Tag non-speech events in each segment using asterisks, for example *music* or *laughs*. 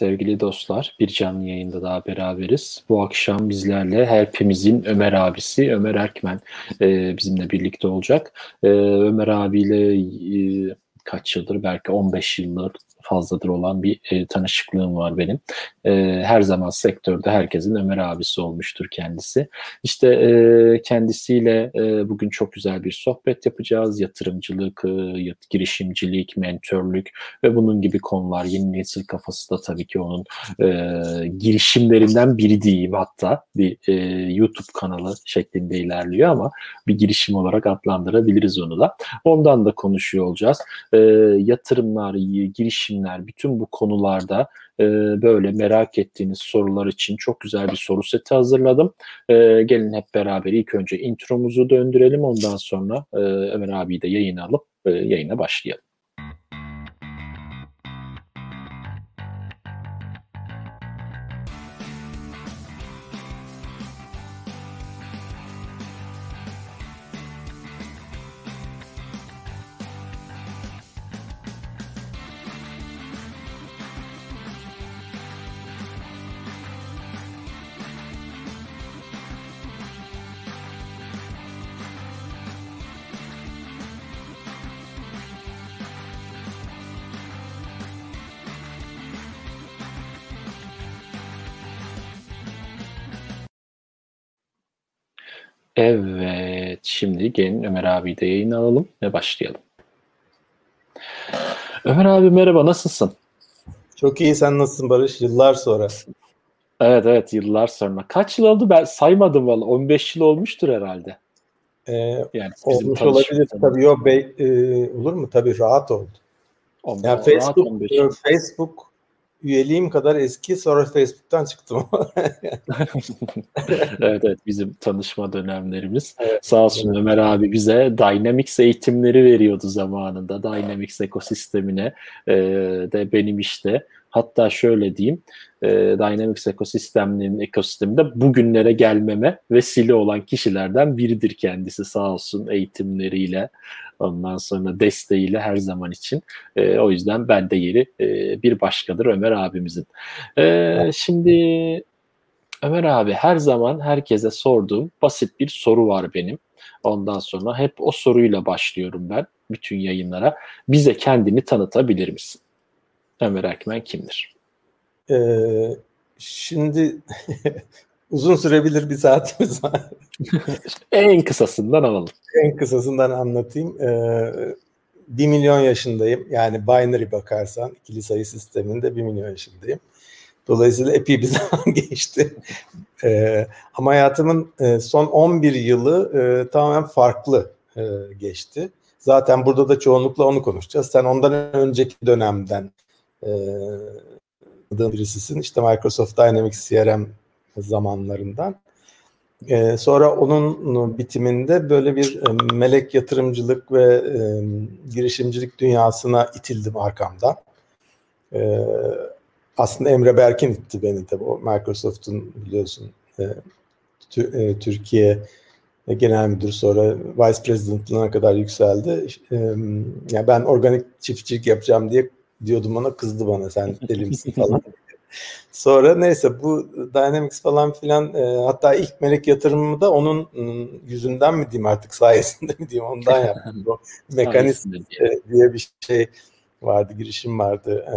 Sevgili dostlar bir canlı yayında daha beraberiz. Bu akşam bizlerle hepimizin Ömer abisi Ömer Erkmen e, bizimle birlikte olacak. E, Ömer abiyle e, kaç yıldır belki 15 yıldır fazladır olan bir e, tanışıklığım var benim. E, her zaman sektörde herkesin Ömer abisi olmuştur kendisi. İşte e, kendisiyle e, bugün çok güzel bir sohbet yapacağız. Yatırımcılık, e, girişimcilik, mentörlük ve bunun gibi konular. Yeni nesil kafası da tabii ki onun e, girişimlerinden biri diyeyim hatta bir e, YouTube kanalı şeklinde ilerliyor ama bir girişim olarak adlandırabiliriz onu da. Ondan da konuşuyor olacağız. E, yatırımlar, girişim girişimler, bütün bu konularda e, böyle merak ettiğiniz sorular için çok güzel bir soru seti hazırladım. E, gelin hep beraber ilk önce intromuzu döndürelim. Ondan sonra e, Ömer abiyi de yayına alıp e, yayına başlayalım. Evet, şimdi gelin Ömer abi de yayın alalım ve başlayalım. Ömer abi merhaba, nasılsın? Çok iyi, sen nasılsın Barış? Yıllar sonra. Evet evet, yıllar sonra. Kaç yıl oldu? Ben saymadım valla. 15 yıl olmuştur herhalde. Ee, yani olmuş olabilir. Tabii yok, be, e, olur mu? Tabii rahat oldu. On, yani Facebook, Facebook üyeliğim kadar eski sonra Facebook'tan çıktım. *laughs* *laughs* evet evet bizim tanışma dönemlerimiz. Evet, Sağ olsun evet. Ömer abi bize Dynamics eğitimleri veriyordu zamanında. Dynamics ekosistemine e, de benim işte hatta şöyle diyeyim e, Dynamics ekosisteminin ekosisteminde bugünlere gelmeme vesile olan kişilerden biridir kendisi sağ olsun eğitimleriyle ondan sonra desteğiyle her zaman için. E, o yüzden ben de yeri e, bir başkadır Ömer abimizin. E, şimdi Ömer abi her zaman herkese sorduğum basit bir soru var benim. Ondan sonra hep o soruyla başlıyorum ben bütün yayınlara. Bize kendini tanıtabilir misin? Ömer Erkmen kimdir? Ee, şimdi *laughs* uzun sürebilir bir saatimiz var. en kısasından alalım. En kısasından anlatayım. Ee, 1 milyon yaşındayım. Yani binary bakarsan ikili sayı sisteminde 1 milyon yaşındayım. Dolayısıyla epey bir *laughs* zaman geçti. Ee, ama hayatımın e, son 11 yılı e, tamamen farklı e, geçti. Zaten burada da çoğunlukla onu konuşacağız. Sen ondan önceki dönemden e, birisisin. İşte Microsoft Dynamics CRM zamanlarından. Ee, sonra onun bitiminde böyle bir e, melek yatırımcılık ve e, girişimcilik dünyasına itildim arkamda. E, aslında Emre Berkin itti beni de. O Microsoft'un biliyorsun e, tü, e, Türkiye genel müdür sonra vice president'lığına kadar yükseldi. E, yani ben organik çiftçilik yapacağım diye diyordum ona kızdı bana sen deli misin falan. *laughs* Sonra neyse bu Dynamics falan filan e, hatta ilk melek yatırımımı da onun ıı, yüzünden mi diyeyim artık sayesinde mi diyeyim ondan yaptım. o *laughs* mekanizm e, diye bir şey vardı girişim vardı. E,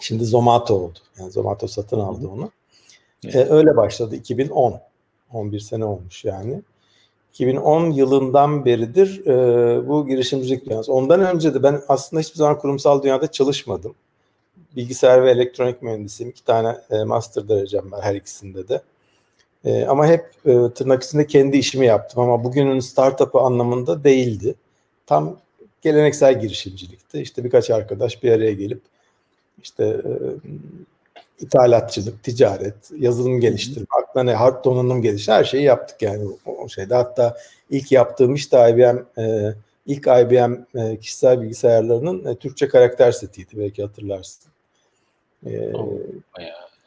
şimdi Zomato oldu. Yani Zomato satın aldı onu. E, öyle başladı 2010. 11 sene olmuş yani. 2010 yılından beridir e, bu girişimcilik dünyası. Ondan önce de ben aslında hiçbir zaman kurumsal dünyada çalışmadım bilgisayar ve elektronik mühendisiyim. İki tane e, master derecem var her ikisinde de. E, ama hep e, tırnak içinde kendi işimi yaptım ama bugünün startup'ı anlamında değildi. Tam geleneksel girişimcilikti. İşte birkaç arkadaş bir araya gelip işte e, ithalatçılık, ticaret, yazılım geliştirme, aklına ne hard donanım geliştirme her şeyi yaptık yani o, o şeyde. Hatta ilk yaptığım iş de IBM e, ilk IBM e, kişisel bilgisayarlarının e, Türkçe karakter setiydi belki hatırlarsın. Ee,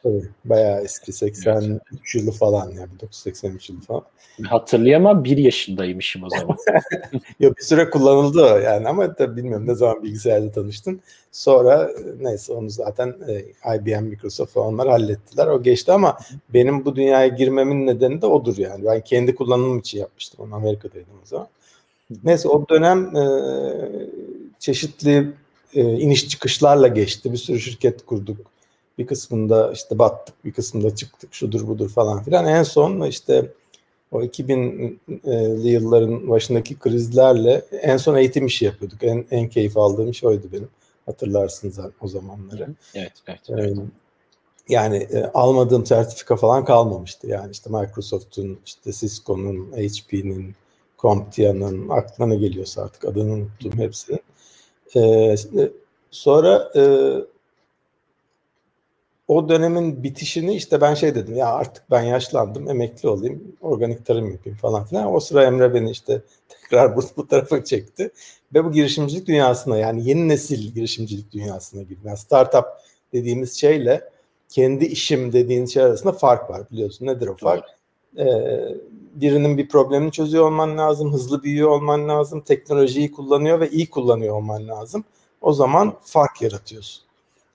tabii. Bayağı eski 83 evet. yılı falan yani 1983 yılı falan. Hatırlayamam bir yaşındaymışım o zaman. *laughs* Yok bir süre kullanıldı o yani ama tabii bilmiyorum ne zaman bilgisayarda tanıştın. Sonra neyse onu zaten e, IBM, Microsoft falan onlar hallettiler. O geçti ama benim bu dünyaya girmemin nedeni de odur yani. Ben kendi kullanımım için yapmıştım onu Amerika'daydım o zaman. Neyse o dönem e, çeşitli e, iniş çıkışlarla geçti. Bir sürü şirket kurduk. Bir kısmında işte battık, bir kısmında çıktık, şudur budur falan filan. En son işte o 2000'li yılların başındaki krizlerle en son eğitim işi yapıyorduk. En, en keyif aldığım iş oydu benim. Hatırlarsınız o zamanları. Evet, evet. evet. Yani e, almadığım sertifika falan kalmamıştı. Yani işte Microsoft'un, işte Cisco'nun, HP'nin, CompTIA'nın aklına geliyorsa artık adını unuttum hepsinin. Ee, sonra e, o dönemin bitişini işte ben şey dedim ya artık ben yaşlandım emekli olayım organik tarım yapayım falan filan. O sıra Emre beni işte *laughs* tekrar bu, bu tarafa çekti ve bu girişimcilik dünyasına yani yeni nesil girişimcilik dünyasına girdim. Yani startup dediğimiz şeyle kendi işim dediğin şey arasında fark var biliyorsun. Nedir o fark? Ee, birinin bir problemini çözüyor olman lazım, hızlı büyüyor olman lazım, teknolojiyi kullanıyor ve iyi kullanıyor olman lazım. O zaman fark yaratıyorsun.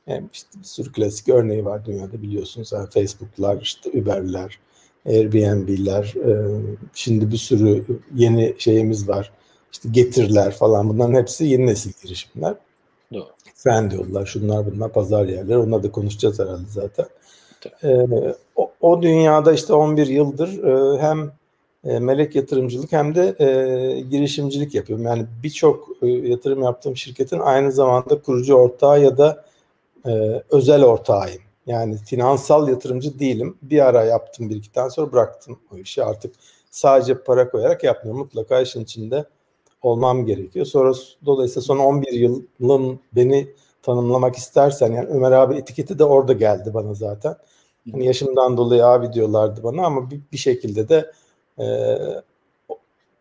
Yani işte bir sürü klasik örneği var dünyada biliyorsunuz. Yani Facebook'lar, işte Uber'ler, Airbnb'ler, e, şimdi bir sürü yeni şeyimiz var. İşte Getir'ler falan bunların hepsi yeni nesil girişimler. Doğru. Fen diyorlar, şunlar bunlar pazar yerleri. Onları da konuşacağız herhalde zaten. Ee, o, o dünyada işte 11 yıldır e, hem e, melek yatırımcılık hem de e, girişimcilik yapıyorum. Yani birçok e, yatırım yaptığım şirketin aynı zamanda kurucu ortağı ya da e, özel ortağıyım. Yani finansal yatırımcı değilim. Bir ara yaptım bir iki tane sonra bıraktım o işi. Artık sadece para koyarak yapmıyorum. Mutlaka işin içinde olmam gerekiyor. Sonra dolayısıyla son 11 yılın beni tanımlamak istersen yani Ömer abi etiketi de orada geldi bana zaten. Yani yaşımdan dolayı abi diyorlardı bana ama bir, bir şekilde de e,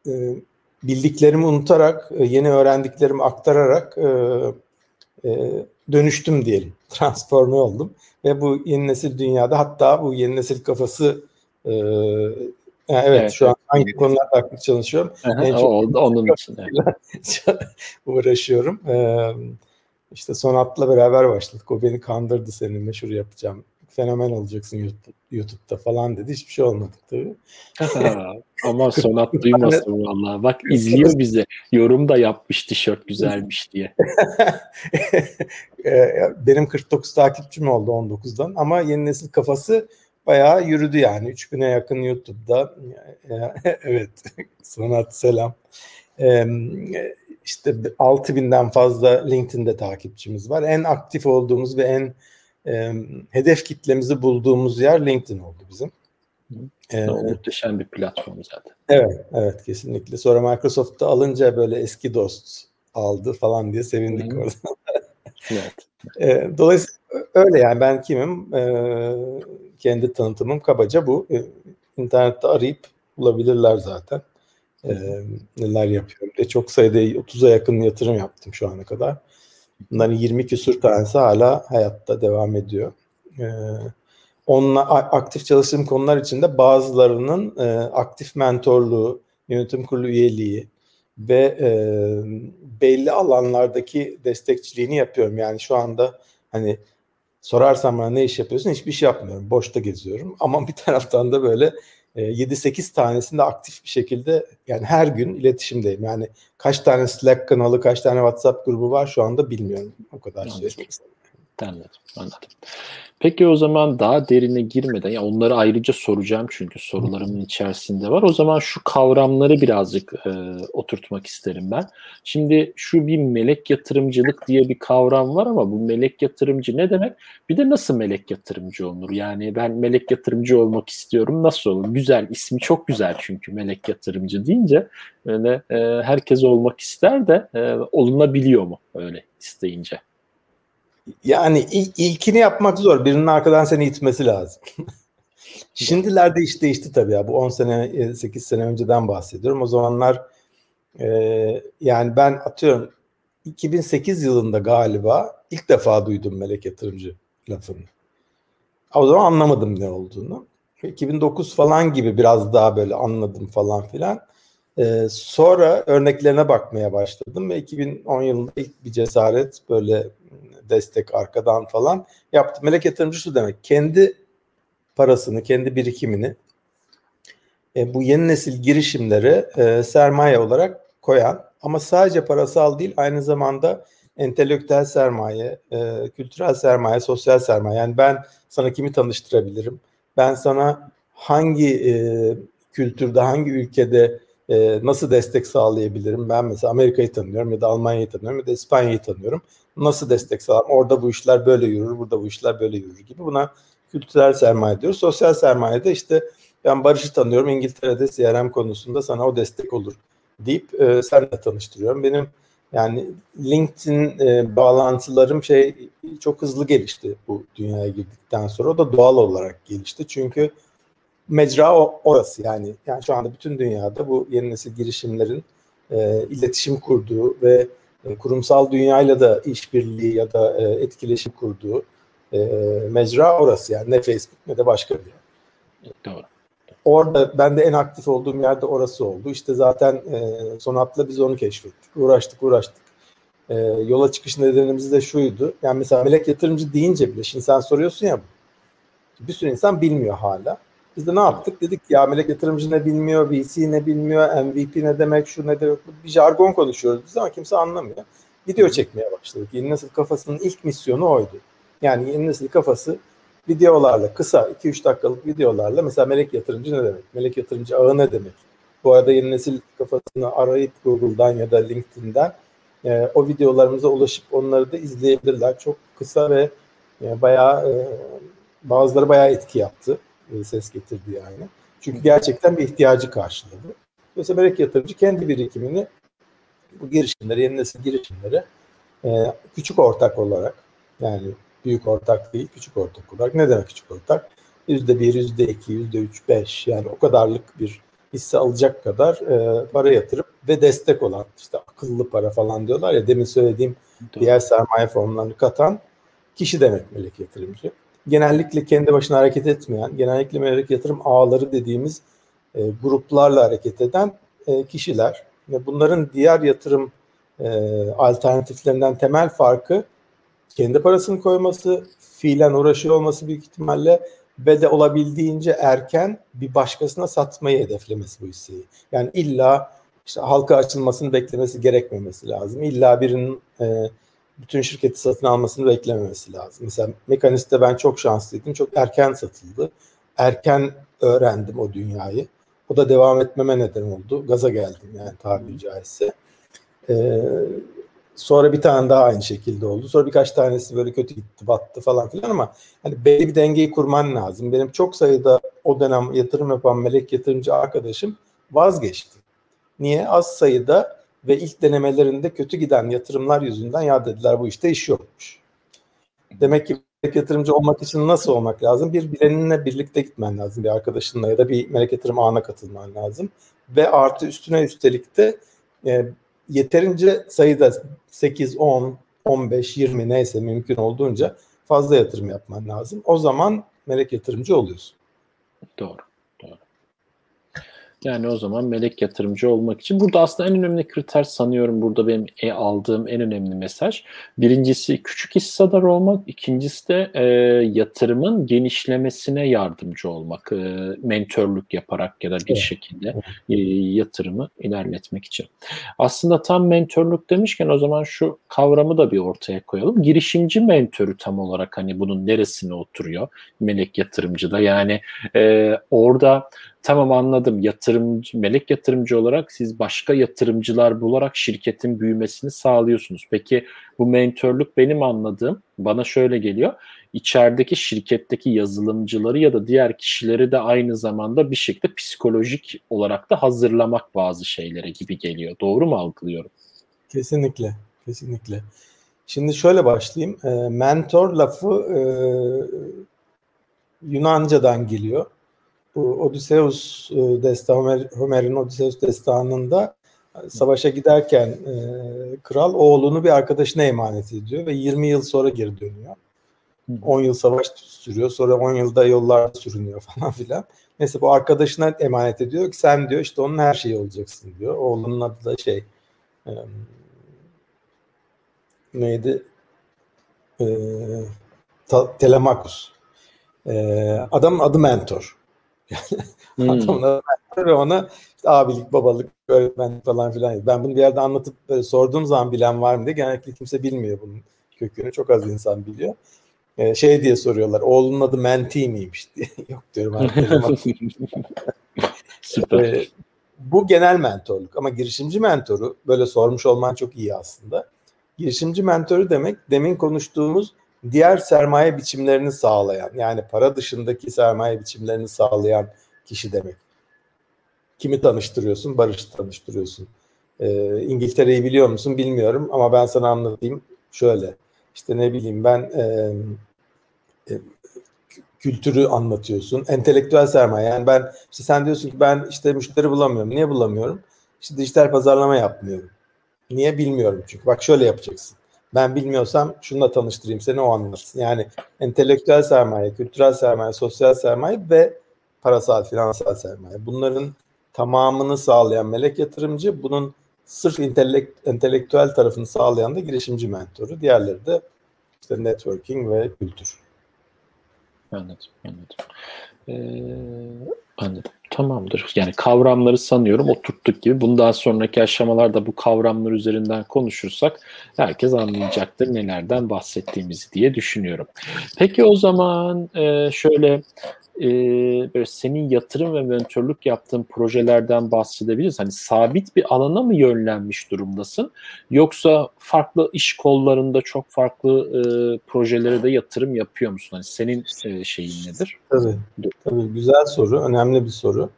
e, bildiklerimi unutarak, e, yeni öğrendiklerimi aktararak e, e, dönüştüm diyelim. *laughs* Transforme oldum. Ve bu yeni nesil dünyada hatta bu yeni nesil kafası e, yani evet, evet şu an hangi konularda aktif çalışıyorum. Aha, en çok o, onun *laughs* için. *laughs* uğraşıyorum. Ee, işte Sonat'la beraber başladık. O beni kandırdı senin meşhur yapacağım fenomen olacaksın YouTube, YouTube'da falan dedi. Hiçbir şey olmadı tabii. Ama Sonat *laughs* duymasın vallahi. Bak izliyor bizi. Yorum da yapmış tişört güzelmiş diye. Ee, *laughs* benim 49 takipçim oldu 19'dan ama yeni nesil kafası bayağı yürüdü yani. 3000'e yakın YouTube'da. *laughs* evet. Sonat selam. İşte 6000'den fazla LinkedIn'de takipçimiz var. En aktif olduğumuz ve en e, hedef kitlemizi bulduğumuz yer LinkedIn oldu bizim. Ee, muhteşem bir platform zaten. Evet, evet kesinlikle. Sonra Microsoft'ta alınca böyle eski dost aldı falan diye sevindik orada. *laughs* evet. *laughs* E, dolayısıyla öyle yani ben kimim? E, kendi tanıtımım kabaca bu. E, internette arayıp bulabilirler zaten. E, neler yapıyorum. De çok sayıda 30'a yakın yatırım yaptım şu ana kadar. Bunların 20 küsur tanesi hala hayatta devam ediyor. Ee, onunla aktif çalıştığım konular içinde bazılarının e, aktif mentorluğu, yönetim kurulu üyeliği ve e, belli alanlardaki destekçiliğini yapıyorum. Yani şu anda hani sorarsan bana ne iş yapıyorsun? Hiçbir şey yapmıyorum. Boşta geziyorum. *laughs* Ama bir taraftan da böyle 7-8 e, tanesinde aktif bir şekilde yani her gün iletişimdeyim. Yani kaç tane Slack kanalı, kaç tane WhatsApp grubu var şu anda bilmiyorum. O kadar söyleyeyim. Anladım, anladım. Peki o zaman daha derine girmeden, ya onları ayrıca soracağım çünkü sorularımın içerisinde var. O zaman şu kavramları birazcık e, oturtmak isterim ben. Şimdi şu bir melek yatırımcılık diye bir kavram var ama bu melek yatırımcı ne demek? Bir de nasıl melek yatırımcı olunur? Yani ben melek yatırımcı olmak istiyorum. Nasıl olur? Güzel, ismi çok güzel çünkü melek yatırımcı deyince öyle e, herkes olmak ister de e, olunabiliyor mu öyle isteyince? Yani ilkini yapmak zor. Birinin arkadan seni itmesi lazım. *laughs* Şimdilerde iş değişti tabii ya. Bu 10 sene, 8 sene önceden bahsediyorum. O zamanlar e, yani ben atıyorum 2008 yılında galiba ilk defa duydum melek yatırımcı lafını. O zaman anlamadım ne olduğunu. 2009 falan gibi biraz daha böyle anladım falan filan. Ee, sonra örneklerine bakmaya başladım ve 2010 yılında ilk bir cesaret böyle destek arkadan falan yaptım. Melek yatırımcı şu demek. Kendi parasını, kendi birikimini e, bu yeni nesil girişimlere e, sermaye olarak koyan ama sadece parasal değil aynı zamanda entelektüel sermaye, e, kültürel sermaye, sosyal sermaye. Yani ben sana kimi tanıştırabilirim? Ben sana hangi e, kültürde, hangi ülkede e, nasıl destek sağlayabilirim? Ben mesela Amerika'yı tanıyorum ya da Almanya'yı tanıyorum ya da İspanya'yı tanıyorum. Nasıl destek sağlarım? Orada bu işler böyle yürür, burada bu işler böyle yürür gibi. Buna kültürel sermaye diyoruz. Sosyal sermaye de işte ben Barış'ı tanıyorum İngiltere'de CRM konusunda sana o destek olur deyip e, senle tanıştırıyorum. Benim yani LinkedIn e, bağlantılarım şey çok hızlı gelişti bu dünyaya girdikten sonra. O da doğal olarak gelişti. Çünkü mecra orası yani. Yani şu anda bütün dünyada bu yeni nesil girişimlerin e, iletişim kurduğu ve kurumsal dünyayla da işbirliği ya da e, etkileşim kurduğu e, mecra orası yani. Ne Facebook ne de başka bir yer. Doğru. Orada ben de en aktif olduğum yerde orası oldu. İşte zaten e, Sonat'la biz onu keşfettik. Uğraştık uğraştık. E, yola çıkış nedenimiz de şuydu. Yani mesela melek yatırımcı deyince bile şimdi sen soruyorsun ya bir sürü insan bilmiyor hala. Biz de ne yaptık? Dedik ya melek yatırımcı ne bilmiyor, VC ne bilmiyor, MVP ne demek, şu ne demek. Bir jargon konuşuyoruz biz ama kimse anlamıyor. Video çekmeye başladık. Yeni nesil kafasının ilk misyonu oydu. Yani yeni nesil kafası videolarla, kısa 2-3 dakikalık videolarla mesela melek yatırımcı ne demek? Melek yatırımcı ağı ne demek? Bu arada yeni nesil kafasını arayıp Google'dan ya da LinkedIn'den e, o videolarımıza ulaşıp onları da izleyebilirler. Çok kısa ve e, bayağı e, bazıları bayağı etki yaptı. E, ses getirdi yani. Çünkü gerçekten bir ihtiyacı karşıladı. Dolayısıyla melek yatırımcı kendi birikimini bu girişimleri, yeni nesil girişimleri e, küçük ortak olarak yani büyük ortak değil, küçük ortak olarak. Ne demek küçük ortak? Yüzde bir, yüzde iki, yüzde üç, beş yani o kadarlık bir hisse alacak kadar e, para yatırıp ve destek olan işte akıllı para falan diyorlar ya demin söylediğim diğer sermaye formlarını katan kişi demek melek yatırımcı. Genellikle kendi başına hareket etmeyen, genellikle melek yatırım ağları dediğimiz e, gruplarla hareket eden e, kişiler. Ve bunların diğer yatırım e, alternatiflerinden temel farkı kendi parasını koyması, fiilen uğraşıyor olması büyük ihtimalle ve de olabildiğince erken bir başkasına satmayı hedeflemesi bu hisseyi. Yani illa işte halka açılmasını beklemesi gerekmemesi lazım. İlla birinin e, bütün şirketi satın almasını beklememesi lazım. Mesela Mekanist'te ben çok şanslıydım. Çok erken satıldı. Erken öğrendim o dünyayı. O da devam etmeme neden oldu. Gaza geldim yani tabiri caizse. Ee, Sonra bir tane daha aynı şekilde oldu. Sonra birkaç tanesi böyle kötü gitti, battı falan filan ama hani belli bir dengeyi kurman lazım. Benim çok sayıda o dönem yatırım yapan melek yatırımcı arkadaşım vazgeçti. Niye? Az sayıda ve ilk denemelerinde kötü giden yatırımlar yüzünden ya dediler bu işte iş yokmuş. Demek ki melek yatırımcı olmak için nasıl olmak lazım? Bir bileninle birlikte gitmen lazım. Bir arkadaşınla ya da bir melek yatırım ağına katılman lazım. Ve artı üstüne üstelik de e, yeterince sayıda 8, 10, 15, 20 neyse mümkün olduğunca fazla yatırım yapman lazım. O zaman melek yatırımcı oluyorsun. Doğru. Yani o zaman melek yatırımcı olmak için burada aslında en önemli kriter sanıyorum burada benim e aldığım en önemli mesaj. Birincisi küçük hissedar olmak, ikincisi de e, yatırımın genişlemesine yardımcı olmak, e, mentörlük yaparak ya da bir şekilde e, yatırımı ilerletmek için. Aslında tam mentörlük demişken o zaman şu kavramı da bir ortaya koyalım. Girişimci mentörü tam olarak hani bunun neresine oturuyor melek yatırımcıda yani e, orada Tamam anladım. Yatırımcı, melek yatırımcı olarak siz başka yatırımcılar bularak şirketin büyümesini sağlıyorsunuz. Peki bu mentörlük benim anladığım bana şöyle geliyor. İçerideki şirketteki yazılımcıları ya da diğer kişileri de aynı zamanda bir şekilde psikolojik olarak da hazırlamak bazı şeylere gibi geliyor. Doğru mu algılıyorum? Kesinlikle. Kesinlikle. Şimdi şöyle başlayayım. E, mentor lafı e, Yunanca'dan geliyor bu Odysseus e, destanı, Homer, Homer'in Odysseus destanında savaşa giderken e, kral oğlunu bir arkadaşına emanet ediyor ve 20 yıl sonra geri dönüyor. 10 yıl savaş sürüyor. Sonra 10 yılda yollarda sürünüyor *laughs* falan filan. Neyse bu arkadaşına emanet ediyor ki sen diyor işte onun her şeyi olacaksın diyor. Oğlunun adı da şey e, neydi? E, Telemakus. E, adamın adı mentor. Hmm. Adamın adı mentor ve ona işte abilik, babalık, öğretmenlik falan filan. Ben bunu bir yerde anlatıp böyle sorduğum zaman bilen var mı diye genellikle kimse bilmiyor bunun kökünü. Çok az insan biliyor. Ee, şey diye soruyorlar. Oğlunun adı Menti miymiş diye. *laughs* Yok diyorum. *laughs* Süper. Ee, bu genel mentorluk ama girişimci mentoru böyle sormuş olman çok iyi aslında. Girişimci mentoru demek demin konuştuğumuz diğer sermaye biçimlerini sağlayan yani para dışındaki sermaye biçimlerini sağlayan kişi demek. Kimi tanıştırıyorsun? Barış'ı tanıştırıyorsun. Ee, İngiltere'yi biliyor musun? Bilmiyorum ama ben sana anlatayım. Şöyle işte ne bileyim ben e, e, kültürü anlatıyorsun. Entelektüel sermaye. Yani ben işte sen diyorsun ki ben işte müşteri bulamıyorum. Niye bulamıyorum? İşte dijital pazarlama yapmıyorum. Niye bilmiyorum çünkü. Bak şöyle yapacaksın. Ben bilmiyorsam şununla tanıştırayım seni o anlatsın. Yani entelektüel sermaye, kültürel sermaye, sosyal sermaye ve parasal, finansal sermaye. Bunların tamamını sağlayan melek yatırımcı. Bunun sırf intelekt, entelektüel tarafını sağlayan da girişimci mentoru. Diğerleri de işte networking ve kültür. Anladım, anladım. Ee, anladım. Tamamdır. Yani kavramları sanıyorum oturttuk gibi. Bundan sonraki aşamalarda bu kavramlar üzerinden konuşursak herkes anlayacaktır nelerden bahsettiğimizi diye düşünüyorum. Peki o zaman e, şöyle e, böyle senin yatırım ve mentörlük yaptığın projelerden bahsedebiliriz. Hani sabit bir alana mı yönlenmiş durumdasın? Yoksa farklı iş kollarında çok farklı e, projelere de yatırım yapıyor musun? Hani senin e, şeyin nedir? Tabii, tabii güzel soru, önemli bir soru.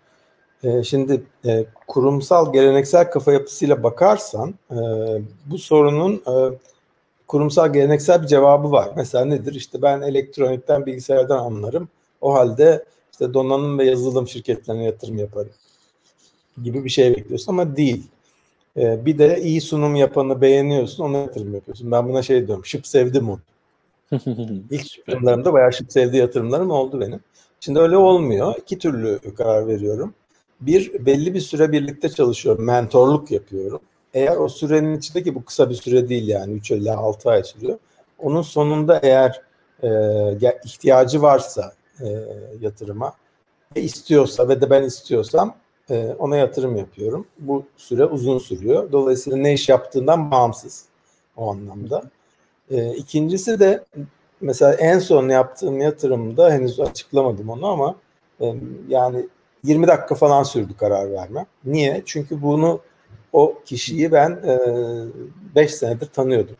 E, şimdi e, kurumsal geleneksel kafa yapısıyla bakarsan e, bu sorunun e, kurumsal geleneksel bir cevabı var. Mesela nedir? İşte ben elektronikten, bilgisayardan anlarım o halde işte donanım ve yazılım şirketlerine yatırım yaparım gibi bir şey bekliyorsun ama değil. Ee, bir de iyi sunum yapanı beğeniyorsun ona yatırım yapıyorsun. Ben buna şey diyorum şıp sevdim onu. *laughs* İlk yatırımlarımda bayağı şıp sevdi yatırımlarım oldu benim. Şimdi öyle olmuyor. İki türlü karar veriyorum. Bir, belli bir süre birlikte çalışıyorum. Mentorluk yapıyorum. Eğer o sürenin içindeki bu kısa bir süre değil yani 3 ila 6 ay sürüyor. Onun sonunda eğer e, ihtiyacı varsa e, yatırıma ve istiyorsa ve de ben istiyorsam e, ona yatırım yapıyorum. Bu süre uzun sürüyor. Dolayısıyla ne iş yaptığından bağımsız o anlamda. E, ikincisi de mesela en son yaptığım yatırımda henüz açıklamadım onu ama e, yani 20 dakika falan sürdü karar verme. Niye? Çünkü bunu o kişiyi ben 5 e, senedir tanıyordum.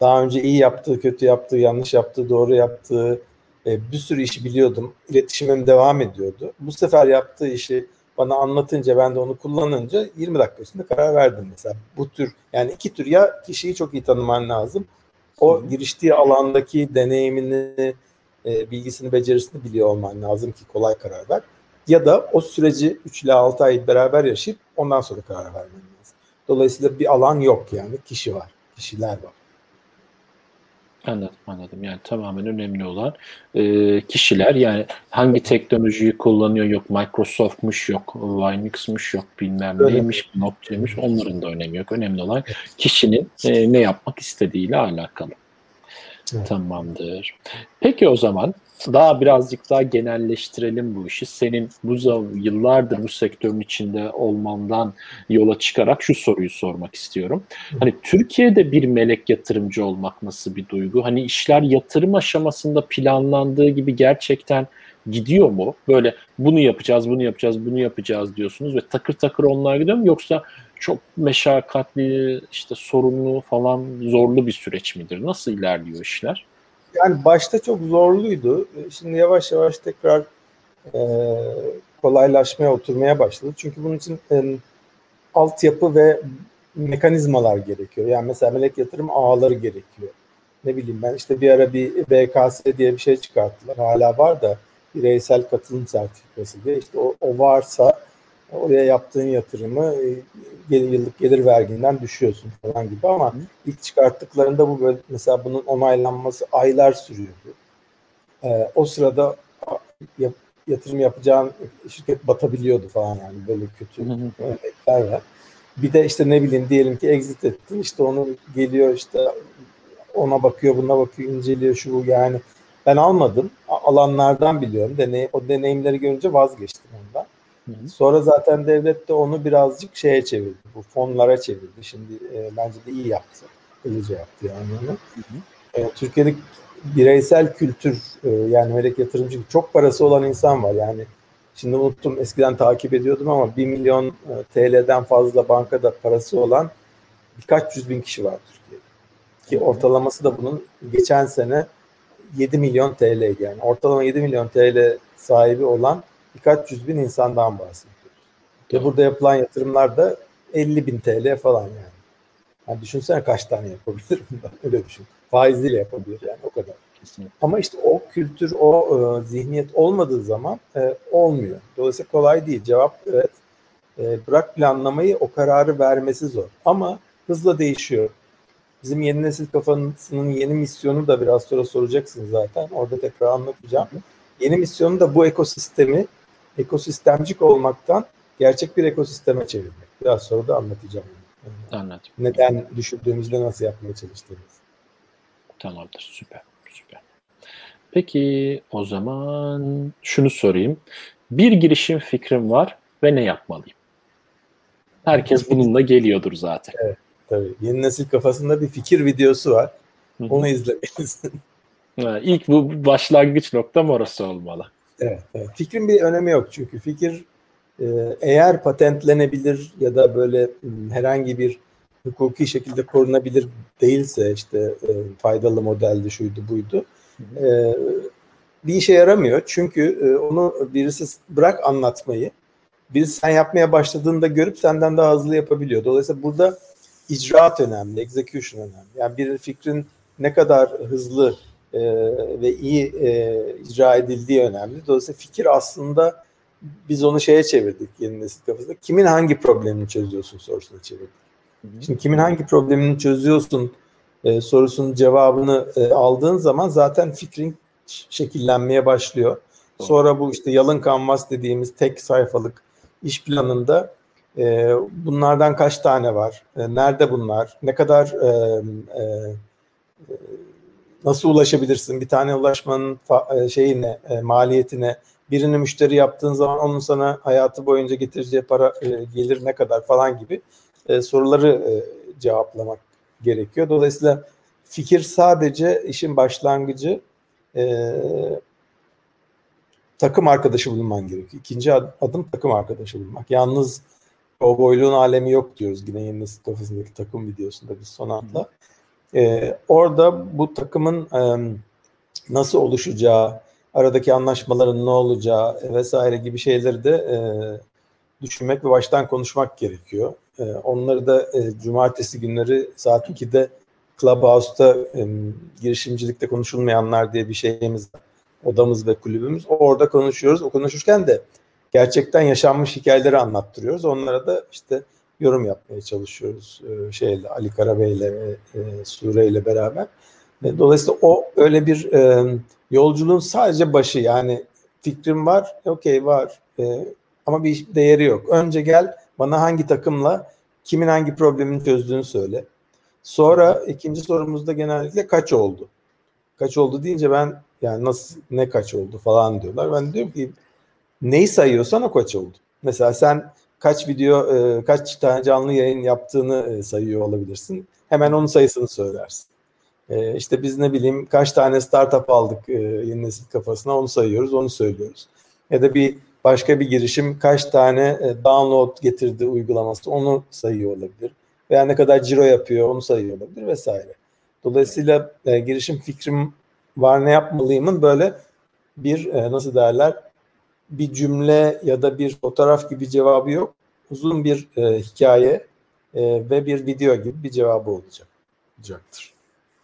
Daha önce iyi yaptığı, kötü yaptığı, yanlış yaptığı, doğru yaptığı, e, bir sürü işi biliyordum. İletişimim devam ediyordu. Bu sefer yaptığı işi bana anlatınca ben de onu kullanınca 20 dakika içinde karar verdim mesela. Bu tür yani iki tür ya kişiyi çok iyi tanıman lazım. O giriştiği alandaki deneyimini, e, bilgisini, becerisini biliyor olman lazım ki kolay karar ver. Ya da o süreci 3 ile 6 ay beraber yaşayıp ondan sonra karar vermen lazım. Dolayısıyla bir alan yok yani kişi var, kişiler var. Anladım, anladım. Yani tamamen önemli olan e, kişiler yani hangi teknolojiyi kullanıyor yok Microsoft'muş yok Linux'muş yok bilmem Öyle. neymiş blockchain'miş onların da önemi yok. Önemli olan kişinin e, ne yapmak istediğiyle alakalı. Evet. Tamamdır. Peki o zaman daha birazcık daha genelleştirelim bu işi. Senin bu yıllardır bu sektörün içinde olmandan yola çıkarak şu soruyu sormak istiyorum. Hani Türkiye'de bir melek yatırımcı olmak nasıl bir duygu? Hani işler yatırım aşamasında planlandığı gibi gerçekten gidiyor mu? Böyle bunu yapacağız, bunu yapacağız, bunu yapacağız diyorsunuz ve takır takır onlar gidiyor mu? Yoksa çok meşakkatli, işte sorunlu falan zorlu bir süreç midir? Nasıl ilerliyor işler? Yani başta çok zorluydu. Şimdi yavaş yavaş tekrar e, kolaylaşmaya, oturmaya başladı. Çünkü bunun için e, altyapı ve mekanizmalar gerekiyor. Yani mesela melek yatırım ağları gerekiyor. Ne bileyim ben işte bir ara bir BKS diye bir şey çıkarttılar. Hala var da bireysel katılım sertifikası diye. İşte o, o varsa oraya yaptığın yatırımı e, yıllık gelir verginden düşüyorsun falan gibi ama Hı. ilk çıkarttıklarında bu böyle mesela bunun onaylanması aylar sürüyordu. e, o sırada yap, yatırım yapacağın şirket batabiliyordu falan yani böyle kötü örnekler var. Bir de işte ne bileyim diyelim ki exit ettin işte onu geliyor işte ona bakıyor buna bakıyor inceliyor şu bu yani ben almadım alanlardan biliyorum deney, o deneyimleri görünce vazgeçtim ondan. Sonra zaten devlet de onu birazcık şeye çevirdi. Bu fonlara çevirdi. Şimdi e, bence de iyi yaptı. Akıllıca yaptı yani onu. E, Türkiye'de bireysel kültür e, yani melek yatırımcı çok parası olan insan var. Yani şimdi unuttum eskiden takip ediyordum ama 1 milyon e, TL'den fazla bankada parası olan birkaç yüz bin kişi var Türkiye'de. Ki ortalaması da bunun geçen sene 7 milyon TL yani. Ortalama 7 milyon TL sahibi olan birkaç yüz bin insandan bahsediyoruz. Ve burada yapılan yatırımlar da 50 bin TL falan yani. yani düşünsene kaç tane yapabilir bundan *laughs* öyle düşün. Faiziyle yapabilir yani o kadar. Kesinlikle. Ama işte o kültür, o e, zihniyet olmadığı zaman e, olmuyor. Dolayısıyla kolay değil. Cevap evet. E, bırak planlamayı o kararı vermesi zor. Ama hızla değişiyor. Bizim yeni nesil kafasının yeni misyonu da biraz sonra soracaksınız zaten. Orada tekrar anlatacağım. Yeni misyonu da bu ekosistemi ekosistemcik olmaktan gerçek bir ekosisteme çevirmek. Biraz sonra da anlatacağım. Anladım. Neden düşündüğümüzde nasıl yapmaya çalıştığımız. Tamamdır. Süper. Süper. Peki o zaman şunu sorayım. Bir girişim fikrim var ve ne yapmalıyım? Herkes bununla geliyordur zaten. Evet, tabii. Yeni nesil kafasında bir fikir videosu var. Onu izlemelisin. İlk bu başlangıç noktam orası olmalı. Evet, evet. Fikrin bir önemi yok çünkü fikir e, eğer patentlenebilir ya da böyle herhangi bir hukuki şekilde korunabilir değilse işte e, faydalı modeldi şuydu buydu e, bir işe yaramıyor. Çünkü onu birisi bırak anlatmayı birisi sen yapmaya başladığında görüp senden daha hızlı yapabiliyor. Dolayısıyla burada icraat önemli, execution önemli. Yani bir fikrin ne kadar hızlı e, ve iyi e, icra edildiği önemli. Dolayısıyla fikir aslında biz onu şeye çevirdik yeni nesil kafasında. Kimin hangi problemini çözüyorsun sorusuna çevirdik. Şimdi kimin hangi problemini çözüyorsun e, sorusunun cevabını e, aldığın zaman zaten fikrin şekillenmeye başlıyor. Sonra bu işte yalın kanvas dediğimiz tek sayfalık iş planında e, bunlardan kaç tane var? E, nerede bunlar? Ne kadar e, e, nasıl ulaşabilirsin? Bir tane ulaşmanın e, şeyine, e, maliyetine, birini müşteri yaptığın zaman onun sana hayatı boyunca getireceği para e, gelir ne kadar falan gibi soruları cevaplamak gerekiyor. Dolayısıyla fikir sadece işin başlangıcı takım arkadaşı bulman gerekiyor. İkinci adım takım arkadaşı bulmak. Yalnız o boyluğun alemi yok diyoruz yine yeni nesil kafasındaki takım videosunda biz son anda. E, orada bu takımın e, nasıl oluşacağı, aradaki anlaşmaların ne olacağı vesaire gibi şeyleri de e, düşünmek ve baştan konuşmak gerekiyor. E, onları da e, cumartesi günleri saat 2'de Clubhouse'da e, girişimcilikte konuşulmayanlar diye bir şeyimiz. Odamız ve kulübümüz. Orada konuşuyoruz. O konuşurken de gerçekten yaşanmış hikayeleri anlattırıyoruz. Onlara da işte yorum yapmaya çalışıyoruz e, şeyle Ali Karabey ile ve e, Sure ile beraber. E, dolayısıyla o öyle bir e, yolculuğun sadece başı yani fikrim var, okey var e, ama bir değeri yok. Önce gel bana hangi takımla kimin hangi problemini çözdüğünü söyle. Sonra ikinci sorumuzda genellikle kaç oldu? Kaç oldu deyince ben yani nasıl ne kaç oldu falan diyorlar. Ben diyorum ki neyi sayıyorsan o kaç oldu. Mesela sen kaç video, e, kaç tane canlı yayın yaptığını e, sayıyor olabilirsin. Hemen onun sayısını söylersin. E, işte biz ne bileyim kaç tane startup aldık yeni nesil kafasına onu sayıyoruz, onu söylüyoruz. Ya da bir başka bir girişim kaç tane download getirdi uygulaması onu sayıyor olabilir. Veya ne kadar ciro yapıyor onu sayıyor olabilir vesaire. Dolayısıyla girişim fikrim var ne yapmalıyımın böyle bir nasıl derler bir cümle ya da bir fotoğraf gibi cevabı yok. Uzun bir e, hikaye e, ve bir video gibi bir cevabı olacak olacaktır.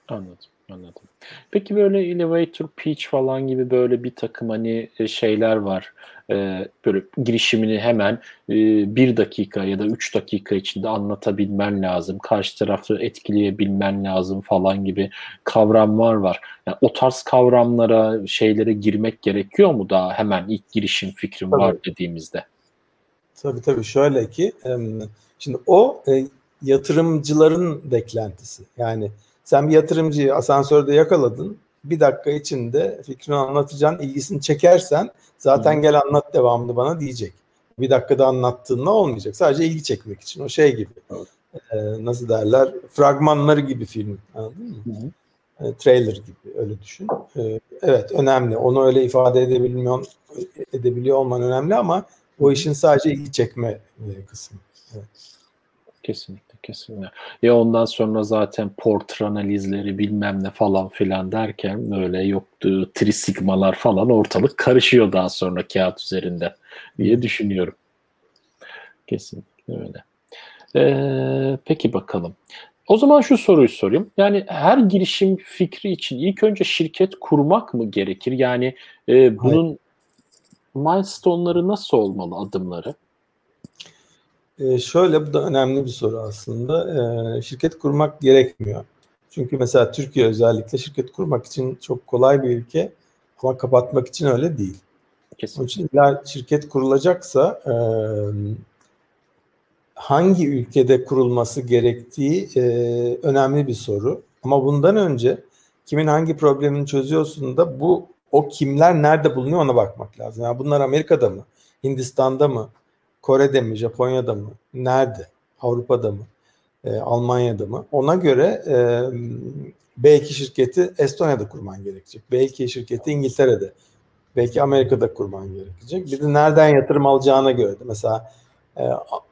Anladım, anladım. Peki böyle elevator pitch falan gibi böyle bir takım hani e, şeyler var. E, böyle girişimini hemen e, bir dakika ya da üç dakika içinde anlatabilmen lazım. Karşı tarafı etkileyebilmen lazım falan gibi kavramlar var. Yani o tarz kavramlara, şeylere girmek gerekiyor mu daha hemen ilk girişim fikrim tabii. var dediğimizde? Tabii tabii şöyle ki şimdi o e, yatırımcıların beklentisi. Yani sen bir yatırımcıyı asansörde yakaladın. Bir dakika içinde fikrini anlatacaksın, ilgisini çekersen zaten gel anlat devamını bana diyecek. Bir dakikada anlattığında olmayacak. Sadece ilgi çekmek için. O şey gibi. Ee, nasıl derler? Fragmanları gibi film. Anladın mı? Hı hı. E, trailer gibi öyle düşün. E, evet önemli. Onu öyle ifade edebilmiyor, edebiliyor olman önemli ama o işin sadece ilgi çekme e, kısmı. Evet. Kesinlikle kesinlikle. Ya ondan sonra zaten port analizleri bilmem ne falan filan derken öyle yoktu trisigmalar falan ortalık karışıyor daha sonra kağıt üzerinde diye düşünüyorum. Kesinlikle öyle. Ee, peki bakalım. O zaman şu soruyu sorayım. Yani her girişim fikri için ilk önce şirket kurmak mı gerekir? Yani e, bunun Hayır. milestone'ları nasıl olmalı adımları? E, şöyle bu da önemli bir soru aslında. E, şirket kurmak gerekmiyor. Çünkü mesela Türkiye özellikle şirket kurmak için çok kolay bir ülke ama kapatmak için öyle değil. Kesinlikle. Onun için illa şirket kurulacaksa e, hangi ülkede kurulması gerektiği e, önemli bir soru. Ama bundan önce kimin hangi problemini çözüyorsun da bu o kimler nerede bulunuyor ona bakmak lazım. Yani bunlar Amerika'da mı, Hindistan'da mı, Kore'de mi, Japonya'da mı, nerede, Avrupa'da mı, e, Almanya'da mı? Ona göre e, belki şirketi Estonya'da kurman gerekecek. Belki şirketi İngiltere'de, belki Amerika'da kurman gerekecek. Bir de nereden yatırım alacağına göre de. Mesela e,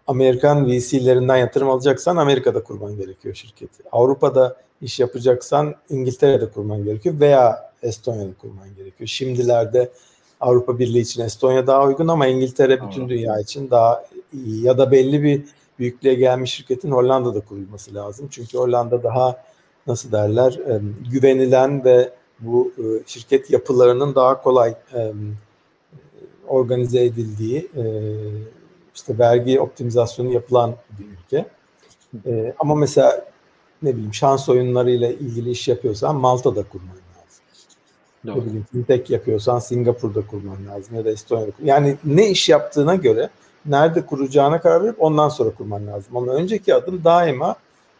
Amerikan VC'lerinden yatırım alacaksan Amerika'da kurman gerekiyor şirketi. Avrupa'da iş yapacaksan İngiltere'de kurman gerekiyor veya Estonya'da kurman gerekiyor. Şimdilerde Avrupa Birliği için Estonya daha uygun ama İngiltere bütün dünya için daha iyi. Ya da belli bir büyüklüğe gelmiş şirketin Hollanda'da kurulması lazım. Çünkü Hollanda daha nasıl derler güvenilen ve bu şirket yapılarının daha kolay organize edildiği işte vergi optimizasyonu yapılan bir ülke. Ama mesela ne bileyim şans oyunlarıyla ilgili iş yapıyorsan Malta'da kurman Doğru. Ne bileyim fintech yapıyorsan Singapur'da kurman lazım ya da Estonya'da. Yani ne iş yaptığına göre nerede kuracağına karar verip ondan sonra kurman lazım. Ama önceki adım daima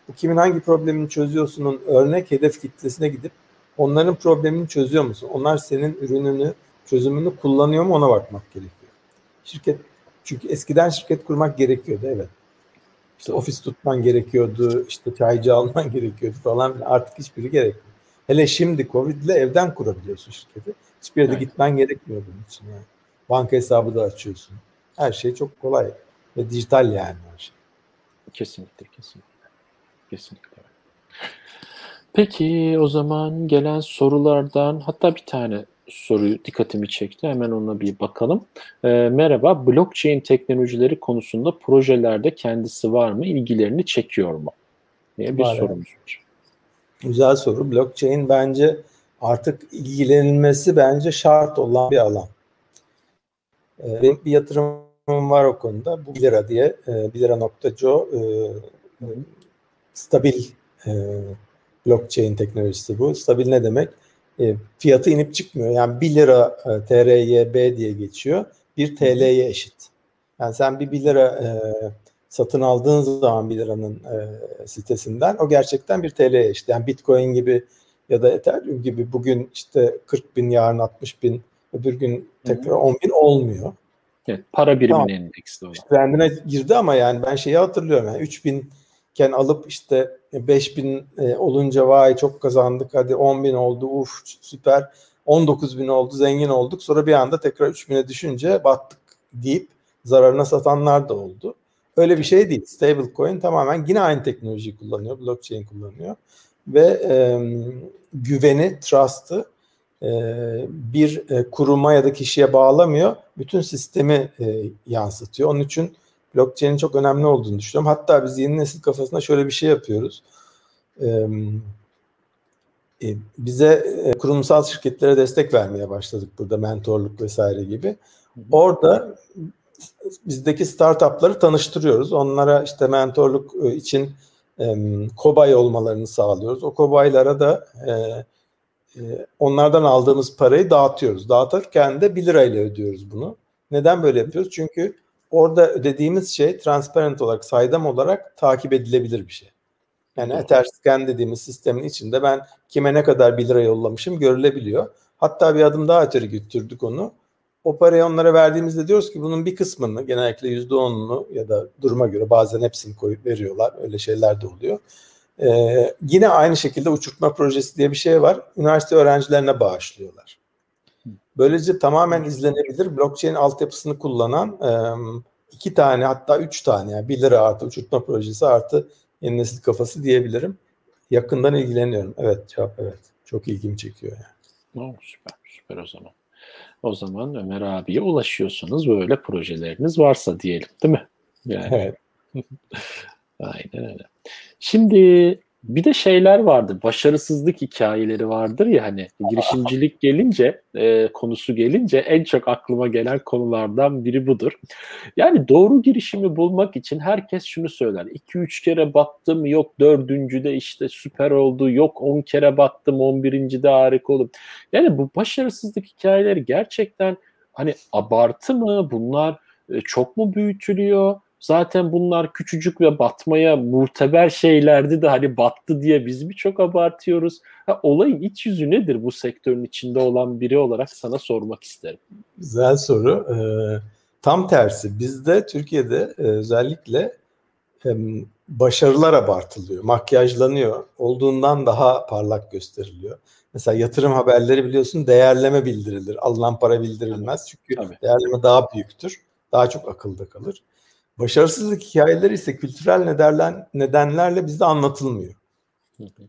bu kimin hangi problemini çözüyorsunun örnek hedef kitlesine gidip onların problemini çözüyor musun? Onlar senin ürününü, çözümünü kullanıyor mu ona bakmak gerekiyor. Şirket çünkü eskiden şirket kurmak gerekiyordu evet. İşte ofis tutman gerekiyordu, işte çaycı alman *laughs* gerekiyordu falan. Artık hiçbiri gerekmiyor. Hele şimdi Covid ile evden kurabiliyorsun şirketi. Hiçbir yere evet. gitmen gerekmiyor bunun için. Yani. Banka hesabı da açıyorsun. Her şey çok kolay ve dijital yani her şey. Kesinlikle, kesinlikle. Kesinlikle. Peki o zaman gelen sorulardan hatta bir tane soruyu dikkatimi çekti. Hemen ona bir bakalım. E, merhaba, blockchain teknolojileri konusunda projelerde kendisi var mı? İlgilerini çekiyor mu? diye bir var sorumuz var. Güzel soru. Blockchain bence artık ilgilenilmesi bence şart olan bir alan. Ee, benim bir yatırımım var o konuda. Bu 1 lira diye e, 1 lira.co e, stabil e, blockchain teknolojisi bu. Stabil ne demek? E, fiyatı inip çıkmıyor. Yani 1 lira e, TRYB diye geçiyor. 1 TL'ye eşit. Yani sen bir 1 lira e, satın aldığın zaman 1 liranın e, sitesinden o gerçekten bir TL işte yani Bitcoin gibi ya da Ethereum gibi bugün işte 40 bin yarın 60 bin öbür gün tekrar 10 bin olmuyor. Evet, para biriminin tamam. endeksli olan. İşte trendine girdi ama yani ben şeyi hatırlıyorum yani 3 bin iken alıp işte 5 bin e, olunca vay çok kazandık hadi 10 bin oldu uf süper 19 bin oldu zengin olduk sonra bir anda tekrar 3 bine düşünce battık deyip zararına satanlar da oldu. Öyle bir şey değil. Stablecoin tamamen yine aynı teknolojiyi kullanıyor. Blockchain kullanıyor. Ve e, güveni, trust'ı e, bir e, kuruma ya da kişiye bağlamıyor. Bütün sistemi e, yansıtıyor. Onun için blockchain'in çok önemli olduğunu düşünüyorum. Hatta biz yeni nesil kafasında şöyle bir şey yapıyoruz. E, e, bize e, kurumsal şirketlere destek vermeye başladık burada mentorluk vesaire gibi. Orada bizdeki startupları tanıştırıyoruz. Onlara işte mentorluk e, için e, kobay olmalarını sağlıyoruz. O kobaylara da e, e, onlardan aldığımız parayı dağıtıyoruz. Dağıtırken de 1 lirayla ödüyoruz bunu. Neden böyle yapıyoruz? Çünkü orada ödediğimiz şey transparent olarak, saydam olarak takip edilebilir bir şey. Yani Etherscan dediğimiz sistemin içinde ben kime ne kadar 1 lira yollamışım görülebiliyor. Hatta bir adım daha öteri götürdük onu. O parayı onlara verdiğimizde diyoruz ki bunun bir kısmını genellikle yüzde onunu ya da duruma göre bazen hepsini koyup veriyorlar. Öyle şeyler de oluyor. Ee, yine aynı şekilde uçurtma projesi diye bir şey var. Üniversite öğrencilerine bağışlıyorlar. Böylece tamamen izlenebilir blockchain altyapısını kullanan e, iki tane hatta üç tane yani bir lira artı uçurtma projesi artı yeni nesil kafası diyebilirim. Yakından ilgileniyorum. Evet cevap evet. Çok ilgimi çekiyor yani. Oh, süper süper o zaman. O zaman Ömer abiye ulaşıyorsunuz böyle projeleriniz varsa diyelim değil mi? Yani. Evet. *laughs* Aynen öyle. Şimdi bir de şeyler vardı. Başarısızlık hikayeleri vardır ya hani girişimcilik gelince e, konusu gelince en çok aklıma gelen konulardan biri budur. Yani doğru girişimi bulmak için herkes şunu söyler. 2-3 kere battım yok dördüncüde işte süper oldu yok 10 kere battım 11. de harika oldu. Yani bu başarısızlık hikayeleri gerçekten hani abartı mı bunlar e, çok mu büyütülüyor? Zaten bunlar küçücük ve batmaya muteber şeylerdi de hani battı diye biz mi çok abartıyoruz? Ha, olayın iç yüzü nedir bu sektörün içinde olan biri olarak sana sormak isterim. Güzel soru. Ee, tam tersi. Bizde Türkiye'de e, özellikle e, başarılar abartılıyor, makyajlanıyor. Olduğundan daha parlak gösteriliyor. Mesela yatırım haberleri biliyorsun değerleme bildirilir. Alınan para bildirilmez. Çünkü Tabii. değerleme daha büyüktür. Daha çok akılda kalır. Başarısızlık hikayeleri ise kültürel nedenler, nedenlerle bizde anlatılmıyor.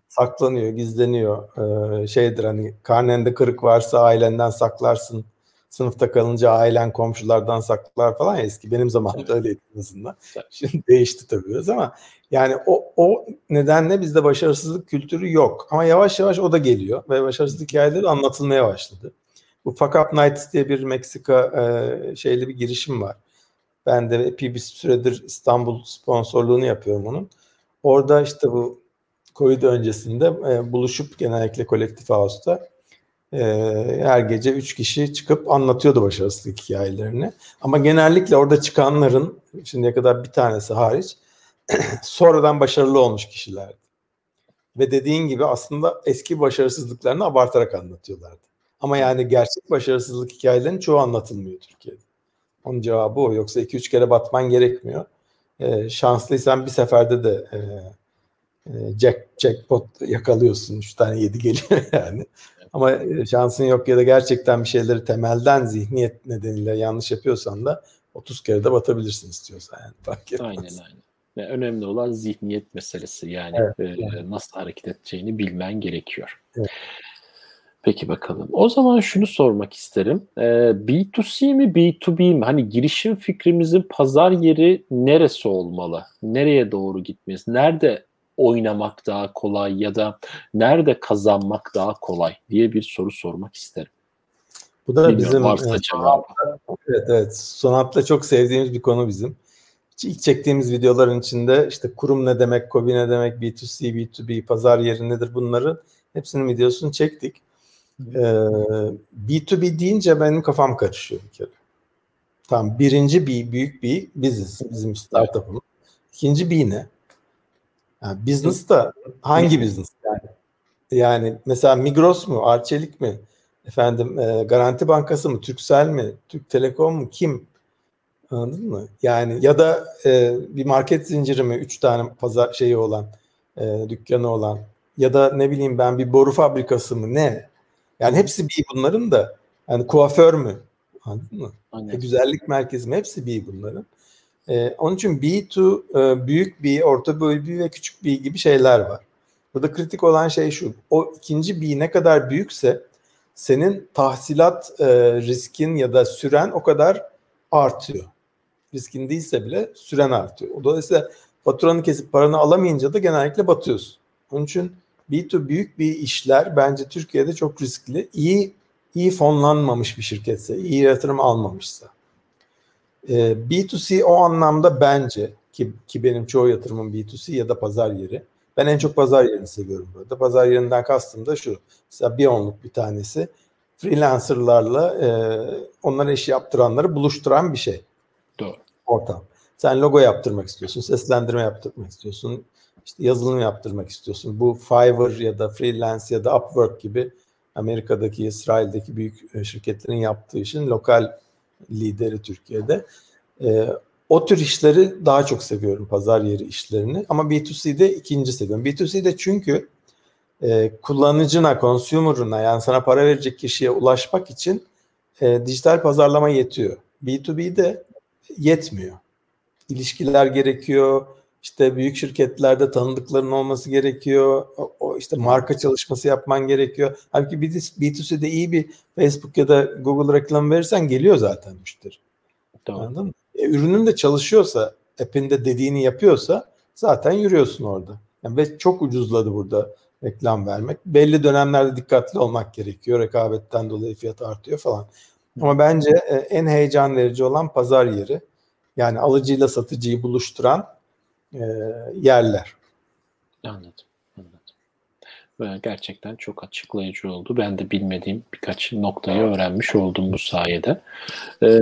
Saklanıyor, gizleniyor. Ee, şeydir hani karnende kırık varsa ailenden saklarsın. Sınıfta kalınca ailen komşulardan saklar falan ya eski. Benim zamanımda öyleydi en azından. Şimdi *laughs* değişti tabii biraz ama yani o, o nedenle bizde başarısızlık kültürü yok. Ama yavaş yavaş o da geliyor ve başarısızlık hikayeleri anlatılmaya başladı. Bu Fuck Up Nights diye bir Meksika e, şeyli bir girişim var. Ben de epey bir süredir İstanbul sponsorluğunu yapıyorum onun. Orada işte bu Covid öncesinde e, buluşup genellikle kolektif house'ta e, her gece üç kişi çıkıp anlatıyordu başarısızlık hikayelerini. Ama genellikle orada çıkanların şimdiye kadar bir tanesi hariç *clears throat* sonradan başarılı olmuş kişilerdi. Ve dediğin gibi aslında eski başarısızlıklarını abartarak anlatıyorlardı. Ama yani gerçek başarısızlık hikayelerinin çoğu anlatılmıyor Türkiye'de. Onun cevabı o. Yoksa 2-3 kere batman gerekmiyor. E, şanslıysan bir seferde de e, e, jack, jackpot yakalıyorsun. 3 tane 7 geliyor *laughs* yani. Ama e, şansın yok ya da gerçekten bir şeyleri temelden zihniyet nedeniyle yanlış yapıyorsan da 30 kere de batabilirsin istiyorsan yani. Fark etmez. Aynen aynen. Ve önemli olan zihniyet meselesi yani evet, e, nasıl hareket edeceğini bilmen gerekiyor. Evet. Peki bakalım. O zaman şunu sormak isterim. Ee, B2C mi B2B mi? Hani girişim fikrimizin pazar yeri neresi olmalı? Nereye doğru gitmeliyiz? Nerede oynamak daha kolay ya da nerede kazanmak daha kolay diye bir soru sormak isterim. Bu da Bilmiyorum, bizim varsa evet, evet evet Sonat'la çok sevdiğimiz bir konu bizim. İlk çektiğimiz videoların içinde işte kurum ne demek, kobi ne demek, B2C, B2B, pazar yeri nedir bunların hepsinin videosunu çektik. Ee, B2B deyince benim kafam karışıyor bir kere. Tamam birinci B, büyük B biziz. Bizim startup'ımız. İkinci B ne? Yani business da hangi business yani? Yani mesela Migros mu, Arçelik mi? Efendim e, Garanti Bankası mı, Türksel mi, Türk Telekom mu, kim? Anladın mı? Yani ya da e, bir market zinciri mi, üç tane pazar şeyi olan, e, dükkanı olan ya da ne bileyim ben bir boru fabrikası mı ne? Yani hepsi bir bunların da. Yani kuaför mü? Anladın mı? E, güzellik merkezi mi? Hepsi bir bunların. Ee, onun için B2 e, büyük B, orta boy B ve küçük B gibi şeyler var. Burada kritik olan şey şu. O ikinci B ne kadar büyükse senin tahsilat e, riskin ya da süren o kadar artıyor. Riskin değilse bile süren artıyor. Dolayısıyla faturanı kesip paranı alamayınca da genellikle batıyorsun. Onun için B2 büyük bir işler bence Türkiye'de çok riskli. İyi iyi fonlanmamış bir şirketse, iyi yatırım almamışsa. E, B2C o anlamda bence ki, ki benim çoğu yatırımım B2C ya da pazar yeri. Ben en çok pazar yerini seviyorum burada. Pazar yerinden kastım da şu. Mesela bir onluk bir tanesi freelancerlarla e, onlara iş yaptıranları buluşturan bir şey. Doğru. Ortam. Sen logo yaptırmak istiyorsun, seslendirme yaptırmak istiyorsun, işte yazılım yaptırmak istiyorsun. Bu Fiverr ya da Freelance ya da Upwork gibi Amerika'daki, İsrail'deki büyük e, şirketlerin yaptığı işin lokal lideri Türkiye'de. E, o tür işleri daha çok seviyorum pazar yeri işlerini ama B2C'de ikinci seviyorum. B2C'de çünkü e, kullanıcına, consumer'ına yani sana para verecek kişiye ulaşmak için e, dijital pazarlama yetiyor. B2B'de yetmiyor. İlişkiler gerekiyor. İşte büyük şirketlerde tanıdıkların olması gerekiyor. O, işte marka çalışması yapman gerekiyor. Halbuki B2C'de iyi bir Facebook ya da Google reklam verirsen geliyor zaten müşteri. Tamam. Anladın mı? E, ürünün de çalışıyorsa, app'inde dediğini yapıyorsa zaten yürüyorsun orada. Yani ve çok ucuzladı burada reklam vermek. Belli dönemlerde dikkatli olmak gerekiyor. Rekabetten dolayı fiyat artıyor falan. Ama bence e, en heyecan verici olan pazar yeri. Yani alıcıyla satıcıyı buluşturan e, yerler. Anladım gerçekten çok açıklayıcı oldu. Ben de bilmediğim birkaç noktayı öğrenmiş oldum bu sayede. Ee,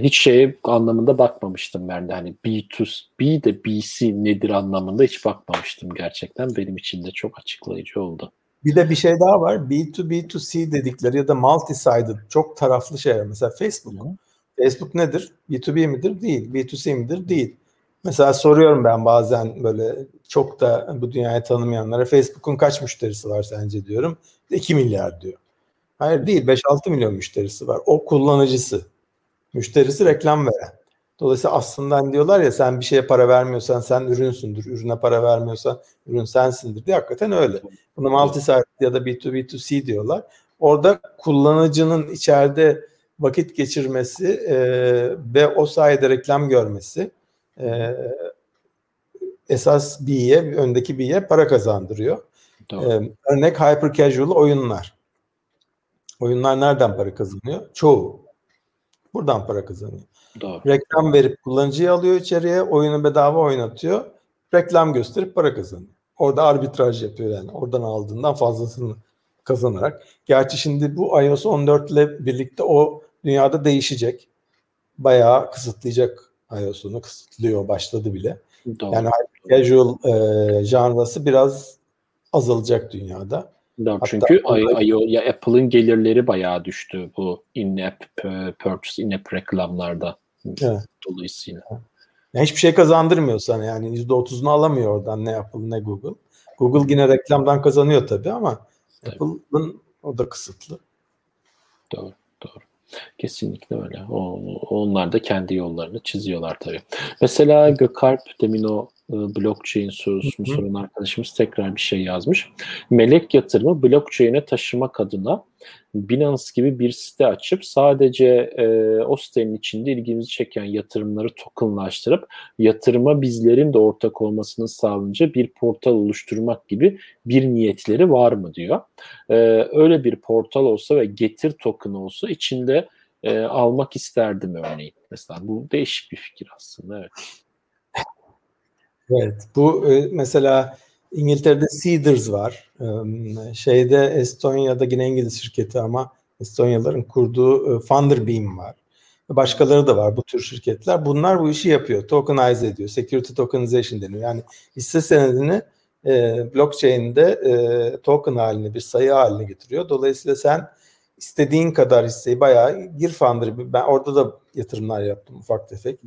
hiç şey anlamında bakmamıştım ben de hani B2B de BC nedir anlamında hiç bakmamıştım gerçekten. Benim için de çok açıklayıcı oldu. Bir de bir şey daha var. B2B2C dedikleri ya da multi-sided çok taraflı şeyler. Mesela Facebook. Hı. Facebook nedir? B2B midir? Değil. B2C midir? Değil. Mesela soruyorum ben bazen böyle çok da bu dünyayı tanımayanlara Facebook'un kaç müşterisi var sence diyorum. 2 milyar diyor. Hayır değil 5-6 milyon müşterisi var. O kullanıcısı. Müşterisi reklam veren. Dolayısıyla aslında hani diyorlar ya sen bir şeye para vermiyorsan sen ürünsündür. Ürüne para vermiyorsan ürün sensindir diye hakikaten öyle. Bunu multi-site ya da B2B2C diyorlar. Orada kullanıcının içeride vakit geçirmesi e, ve o sayede reklam görmesi e, esas B'ye, öndeki B'ye para kazandırıyor. Ee, örnek hyper casual oyunlar. Oyunlar nereden para kazanıyor? Çoğu. Buradan para kazanıyor. Doğru. Reklam verip kullanıcıyı alıyor içeriye, oyunu bedava oynatıyor. Reklam gösterip para kazanıyor. Orada arbitraj yapıyor yani. Oradan aldığından fazlasını kazanarak. Gerçi şimdi bu iOS 14 ile birlikte o dünyada değişecek. Bayağı kısıtlayacak iOS'unu kısıtlıyor başladı bile. Doğru. Yani casual e, janrası biraz azalacak dünyada. Doğru, Hatta çünkü ya Apple'ın gelirleri bayağı düştü bu in-app purchase, in-app reklamlarda evet. dolayısıyla. Yani hiçbir şey kazandırmıyor sana yani %30'unu alamıyor oradan ne Apple ne Google. Google yine reklamdan kazanıyor tabii ama tabii. Apple'ın o da kısıtlı. Doğru. Kesinlikle öyle. O, onlar da kendi yollarını çiziyorlar tabii. Mesela Gökalp demin o blockchain sorusunu hı hı. soran arkadaşımız tekrar bir şey yazmış. Melek yatırımı blockchain'e taşımak adına Binance gibi bir site açıp sadece e, o sitenin içinde ilgimizi çeken yatırımları tokenlaştırıp yatırıma bizlerin de ortak olmasını sağlayınca bir portal oluşturmak gibi bir niyetleri var mı diyor. E, öyle bir portal olsa ve getir token olsa içinde e, almak isterdim örneğin. Mesela bu değişik bir fikir aslında evet. Evet bu e, mesela İngiltere'de Cedars var. Şeyde Estonya'da yine İngiliz şirketi ama Estonyalıların kurduğu Funderbeam var. Başkaları da var bu tür şirketler. Bunlar bu işi yapıyor. Tokenize ediyor. Security tokenization deniyor. Yani hisse senedini e, blockchain'de e, token haline bir sayı haline getiriyor. Dolayısıyla sen istediğin kadar hisseyi bayağı gir Funderbeam. Ben orada da yatırımlar yaptım ufak tefek.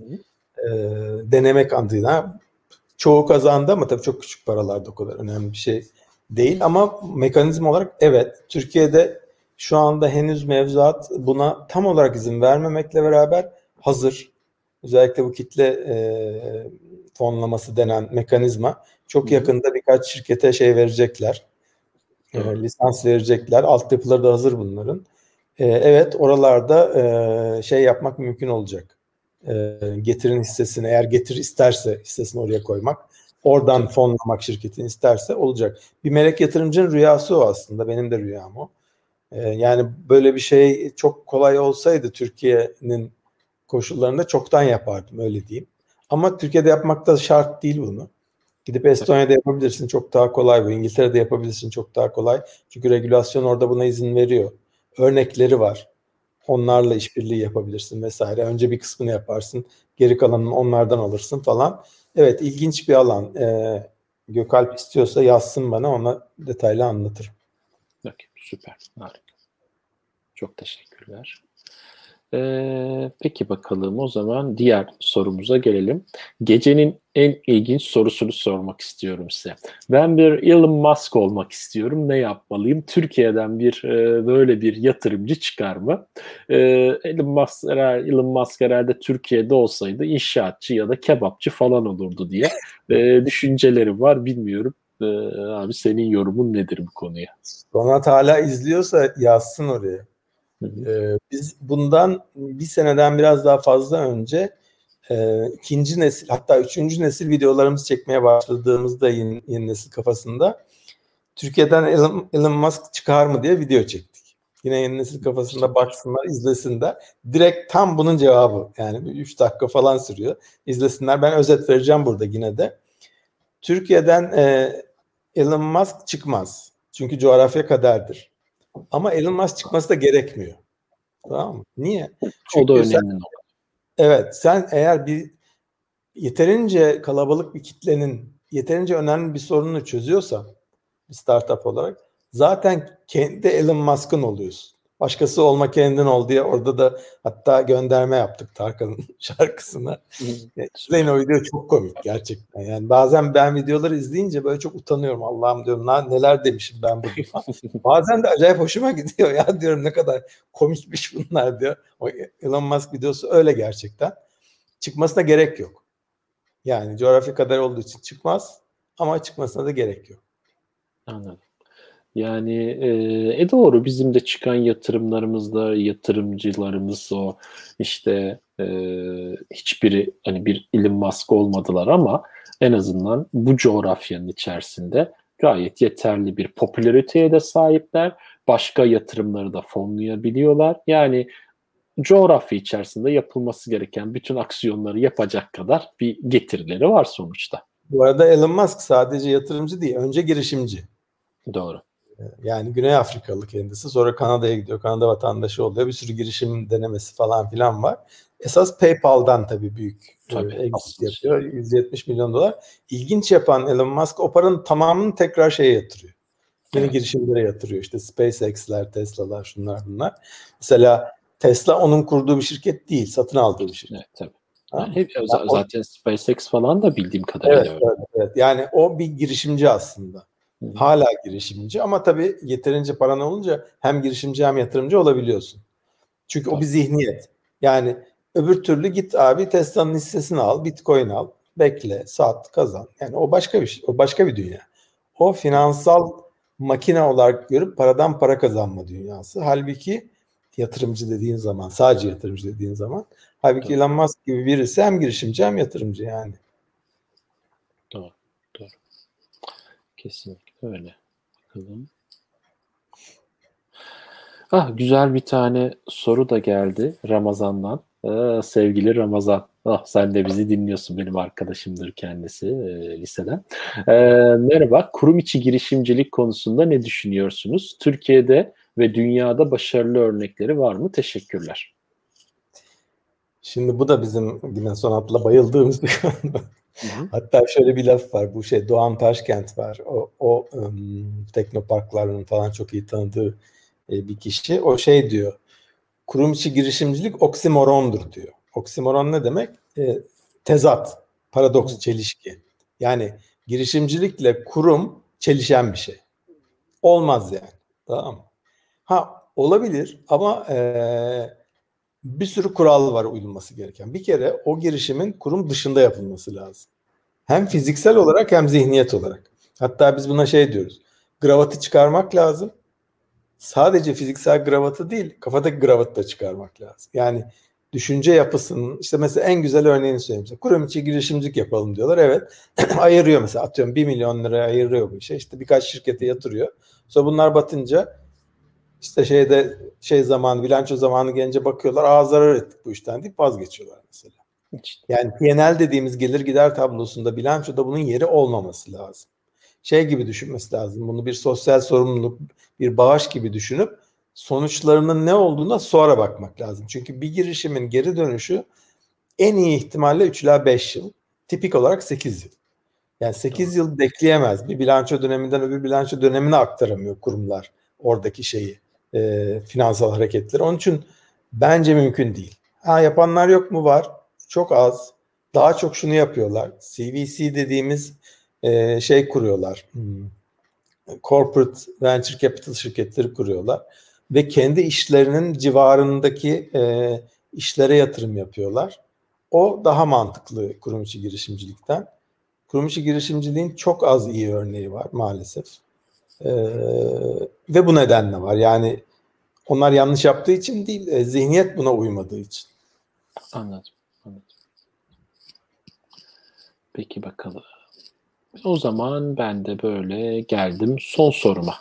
E, denemek adına çoğu kazandı ama tabii çok küçük paralarda o kadar önemli bir şey değil. Ama mekanizma olarak evet Türkiye'de şu anda henüz mevzuat buna tam olarak izin vermemekle beraber hazır. Özellikle bu kitle e, fonlaması denen mekanizma çok yakında birkaç şirkete şey verecekler. E, lisans verecekler. Altyapıları da hazır bunların. E, evet oralarda e, şey yapmak mümkün olacak e, getirin hissesini eğer getir isterse hissesini oraya koymak oradan fonlamak şirketin isterse olacak. Bir melek yatırımcının rüyası o aslında benim de rüyam o. E, yani böyle bir şey çok kolay olsaydı Türkiye'nin koşullarında çoktan yapardım öyle diyeyim. Ama Türkiye'de yapmak da şart değil bunu. Gidip Estonya'da yapabilirsin çok daha kolay bu. İngiltere'de yapabilirsin çok daha kolay. Çünkü regülasyon orada buna izin veriyor. Örnekleri var. Onlarla işbirliği yapabilirsin vesaire. Önce bir kısmını yaparsın. Geri kalanını onlardan alırsın falan. Evet ilginç bir alan. Ee, Gökalp istiyorsa yazsın bana ona detaylı anlatırım. Okay, süper. Harika. Çok teşekkürler. Ee, peki bakalım o zaman diğer sorumuza gelelim. Gecenin en ilginç sorusunu sormak istiyorum size. Ben bir Elon Musk olmak istiyorum. Ne yapmalıyım? Türkiye'den bir e, böyle bir yatırımcı çıkar mı? E, Elon Musk, Elon Musk herhalde Türkiye'de olsaydı inşaatçı ya da kebapçı falan olurdu diye e, düşünceleri var. Bilmiyorum. E, abi senin yorumun nedir bu konuya? Donat hala izliyorsa yazsın oraya. Ee, biz bundan bir seneden biraz daha fazla önce e, ikinci nesil hatta üçüncü nesil videolarımızı çekmeye başladığımızda yeni, yeni nesil kafasında Türkiye'den Elon, Elon Musk çıkar mı diye video çektik. Yine yeni nesil kafasında baksınlar, izlesinler. Direkt tam bunun cevabı. Yani 3 dakika falan sürüyor. İzlesinler. Ben özet vereceğim burada yine de. Türkiye'den e, Elon Musk çıkmaz. Çünkü coğrafya kaderdir. Ama Elon Musk çıkması da gerekmiyor. Tamam mı? Niye? Çünkü o da önemli. Sen, evet sen eğer bir yeterince kalabalık bir kitlenin yeterince önemli bir sorununu çözüyorsa bir startup olarak zaten kendi Elon Musk'ın oluyorsun. Başkası olma kendin ol diye orada da hatta gönderme yaptık Tarkan'ın *laughs* şarkısına. İzleyin o video çok komik gerçekten. Yani bazen ben videoları izleyince böyle çok utanıyorum. Allah'ım diyorum lan neler demişim ben bugün. *laughs* bazen de acayip hoşuma gidiyor ya diyorum ne kadar komikmiş bunlar diyor. O Elon Musk videosu öyle gerçekten. Çıkmasına gerek yok. Yani coğrafya kadar olduğu için çıkmaz ama çıkmasına da gerek yok. Anladım. Yani e, e doğru bizim de çıkan yatırımlarımızda yatırımcılarımız o işte e, hiçbiri hani bir Elon Musk olmadılar ama en azından bu coğrafyanın içerisinde gayet yeterli bir popülariteye de sahipler. Başka yatırımları da fonlayabiliyorlar. Yani coğrafya içerisinde yapılması gereken bütün aksiyonları yapacak kadar bir getirileri var sonuçta. Bu arada Elon Musk sadece yatırımcı değil, önce girişimci. Doğru. Yani Güney Afrikalı kendisi. Sonra Kanada'ya gidiyor. Kanada vatandaşı oluyor. Bir sürü girişim denemesi falan filan var. Esas PayPal'dan tabii büyük e, tabii, exit yapıyor. 170 milyon dolar. İlginç yapan Elon Musk o paranın tamamını tekrar şeye yatırıyor. Yeni evet. girişimlere yatırıyor. İşte SpaceX'ler, Tesla'lar, şunlar bunlar. Mesela Tesla onun kurduğu bir şirket değil. Satın aldığı bir şirket. Evet, tabii. Yani hep, zaten o, SpaceX falan da bildiğim kadarıyla. Evet, evet, evet. Yani o bir girişimci aslında. Hala girişimci ama tabii yeterince paran olunca hem girişimci hem yatırımcı olabiliyorsun. Çünkü o bir zihniyet. Yani öbür türlü git abi Tesla'nın hissesini al, Bitcoin al, bekle, sat, kazan. Yani o başka bir şey, o başka bir dünya. O finansal makine olarak görüp paradan para kazanma dünyası. Halbuki yatırımcı dediğin zaman, sadece yatırımcı dediğin zaman, halbuki Elon Musk gibi birisi hem girişimci hem yatırımcı yani. Doğru, doğru. Kesinlikle öyle. Bakalım. Ah güzel bir tane soru da geldi Ramazan'dan. Ee, sevgili Ramazan. Ah sen de bizi dinliyorsun. Benim arkadaşımdır kendisi e, liseden. Ee, merhaba. Kurum içi girişimcilik konusunda ne düşünüyorsunuz? Türkiye'de ve dünyada başarılı örnekleri var mı? Teşekkürler. Şimdi bu da bizim yine Sonat'la bayıldığımız bir konu. Hatta şöyle bir laf var. Bu şey Doğan Taşkent var. O, o um, teknoparkların falan çok iyi tanıdığı e, bir kişi. O şey diyor. Kurum içi girişimcilik oksimorondur diyor. Oksimoron ne demek? E, tezat, paradoks, çelişki. Yani girişimcilikle kurum çelişen bir şey. Olmaz yani. Tamam mı? Ha olabilir ama e, bir sürü kural var uyulması gereken. Bir kere o girişimin kurum dışında yapılması lazım. Hem fiziksel olarak hem zihniyet olarak. Hatta biz buna şey diyoruz. Gravatı çıkarmak lazım. Sadece fiziksel gravatı değil, kafadaki gravatı da çıkarmak lazım. Yani düşünce yapısının işte mesela en güzel örneğini söyleyeyim. Mesela kurum içi girişimcilik yapalım diyorlar. Evet. *clears throat* ayırıyor mesela atıyorum 1 milyon lira ayırıyor bu işe. İşte birkaç şirkete yatırıyor. Sonra bunlar batınca İşte şeyde şey zamanı, bilanço zamanı gelince bakıyorlar, aa zarar ettik bu işten deyip vazgeçiyorlar mesela. Yani P&L dediğimiz gelir gider tablosunda bilançoda bunun yeri olmaması lazım. Şey gibi düşünmesi lazım. Bunu bir sosyal sorumluluk, bir bağış gibi düşünüp sonuçlarının ne olduğuna sonra bakmak lazım. Çünkü bir girişimin geri dönüşü en iyi ihtimalle 3 ila 5 yıl. Tipik olarak 8 yıl. Yani 8 yıl bekleyemez. Bir bilanço döneminden öbür bilanço dönemine aktaramıyor kurumlar oradaki şeyi, e, finansal hareketleri. Onun için bence mümkün değil. Ha yapanlar yok mu? Var. Çok az. Daha çok şunu yapıyorlar. CVC dediğimiz e, şey kuruyorlar. Hmm. Corporate Venture Capital şirketleri kuruyorlar. Ve kendi işlerinin civarındaki e, işlere yatırım yapıyorlar. O daha mantıklı kurum içi girişimcilikten. Kurum içi girişimciliğin çok az iyi örneği var maalesef. Ee, ve bu nedenle var. Yani onlar yanlış yaptığı için değil, e, zihniyet buna uymadığı için. Anladım. anladım. Peki bakalım. O zaman ben de böyle geldim son soruma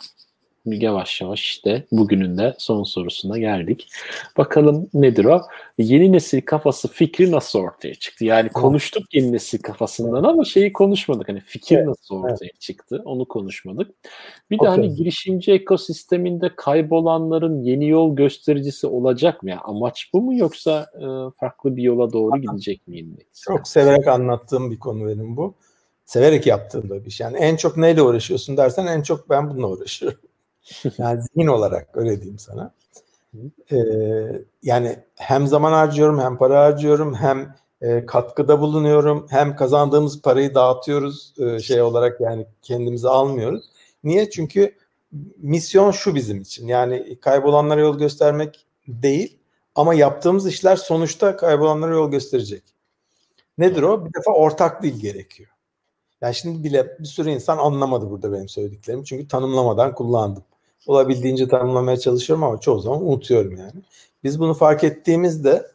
yavaş yavaş işte bugünün de son sorusuna geldik. Bakalım nedir o? Yeni nesil kafası fikri nasıl ortaya çıktı? Yani konuştuk yeni nesil kafasından ama şeyi konuşmadık. Hani fikir evet, nasıl ortaya evet. çıktı? Onu konuşmadık. Bir okay. de hani girişimci ekosisteminde kaybolanların yeni yol göstericisi olacak mı? Yani amaç bu mu yoksa e, farklı bir yola doğru gidecek mi yeni nesil? Çok severek anlattığım bir konu benim bu. Severek yaptığım da bir şey. Yani en çok neyle uğraşıyorsun dersen en çok ben bununla uğraşıyorum. *laughs* Yani zihin olarak öyle diyeyim sana. Ee, yani hem zaman harcıyorum hem para harcıyorum hem e, katkıda bulunuyorum hem kazandığımız parayı dağıtıyoruz e, şey olarak yani kendimize almıyoruz. Niye? Çünkü misyon şu bizim için yani kaybolanlara yol göstermek değil ama yaptığımız işler sonuçta kaybolanlara yol gösterecek. Nedir o? Bir defa ortak dil gerekiyor. Yani şimdi bile bir sürü insan anlamadı burada benim söylediklerimi çünkü tanımlamadan kullandım olabildiğince tanımlamaya çalışıyorum ama çoğu zaman unutuyorum yani. Biz bunu fark ettiğimizde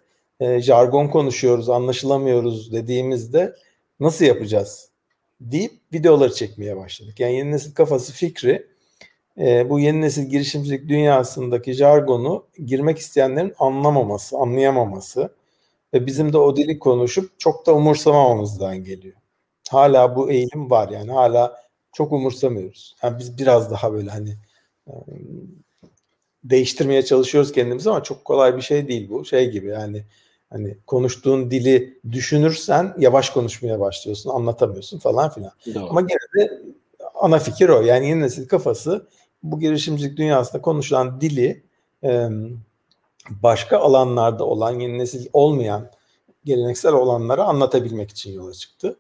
e, jargon konuşuyoruz, anlaşılamıyoruz dediğimizde nasıl yapacağız deyip videoları çekmeye başladık. Yani yeni nesil kafası fikri e, bu yeni nesil girişimcilik dünyasındaki jargonu girmek isteyenlerin anlamaması, anlayamaması ve bizim de o dili konuşup çok da umursamamamızdan geliyor. Hala bu eğilim var yani hala çok umursamıyoruz. Yani biz biraz daha böyle hani değiştirmeye çalışıyoruz kendimizi ama çok kolay bir şey değil bu. Şey gibi yani hani konuştuğun dili düşünürsen yavaş konuşmaya başlıyorsun, anlatamıyorsun falan filan. Doğru. Ama gene de ana fikir o. Yani yeni nesil kafası bu girişimcilik dünyasında konuşulan dili başka alanlarda olan yeni nesil olmayan geleneksel olanlara anlatabilmek için yola çıktı.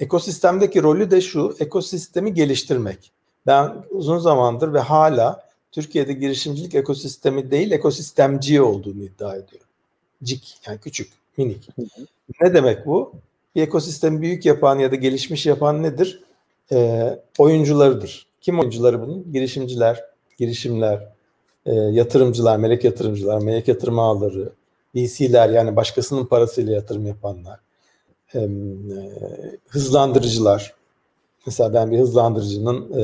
Ekosistemdeki rolü de şu, ekosistemi geliştirmek. Ben uzun zamandır ve hala Türkiye'de girişimcilik ekosistemi değil ekosistemci olduğunu iddia ediyorum. Cik yani küçük, minik. Ne demek bu? Bir ekosistemi büyük yapan ya da gelişmiş yapan nedir? Ee, oyuncularıdır. Kim oyuncuları bunun? Girişimciler, girişimler, e, yatırımcılar, melek yatırımcılar, melek yatırım ağları, VC'ler yani başkasının parasıyla yatırım yapanlar, e, hızlandırıcılar, Mesela ben bir hızlandırıcının e,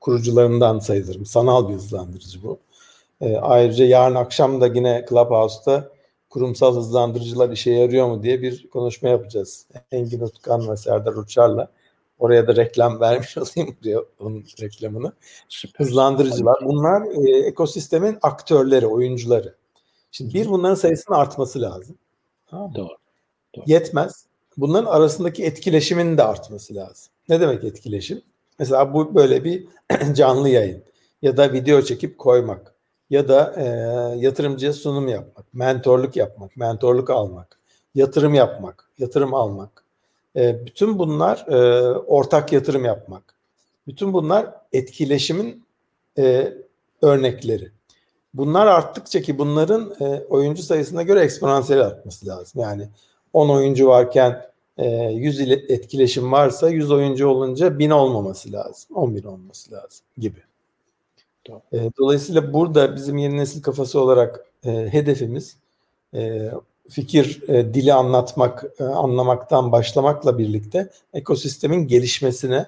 kurucularından sayılırım. Sanal bir hızlandırıcı bu. E, ayrıca yarın akşam da yine Clubhouse'da kurumsal hızlandırıcılar işe yarıyor mu diye bir konuşma yapacağız. Engin Utkan ve Serdar Uçar'la. Oraya da reklam vermiş *laughs* olayım diyor onun reklamını. Hızlandırıcılar. Bunlar e, ekosistemin aktörleri, oyuncuları. Şimdi bir bunların sayısının artması lazım. Tamam Doğru. Doğru. Yetmez. Bunların arasındaki etkileşimin de artması lazım. Ne demek etkileşim? Mesela bu böyle bir *clears throat* canlı yayın ya da video çekip koymak ya da e, yatırımcıya sunum yapmak, mentorluk yapmak, mentorluk almak, yatırım yapmak, yatırım almak. E, bütün bunlar e, ortak yatırım yapmak. Bütün bunlar etkileşimin e, örnekleri. Bunlar arttıkça ki bunların e, oyuncu sayısına göre eksponansiyel artması lazım. Yani 10 oyuncu varken 100 e, etkileşim varsa 100 oyuncu olunca 1000 olmaması lazım. 10 bin olması lazım gibi. E, dolayısıyla burada bizim yeni nesil kafası olarak e, hedefimiz fikir dili anlatmak, anlamaktan başlamakla birlikte ekosistemin gelişmesine,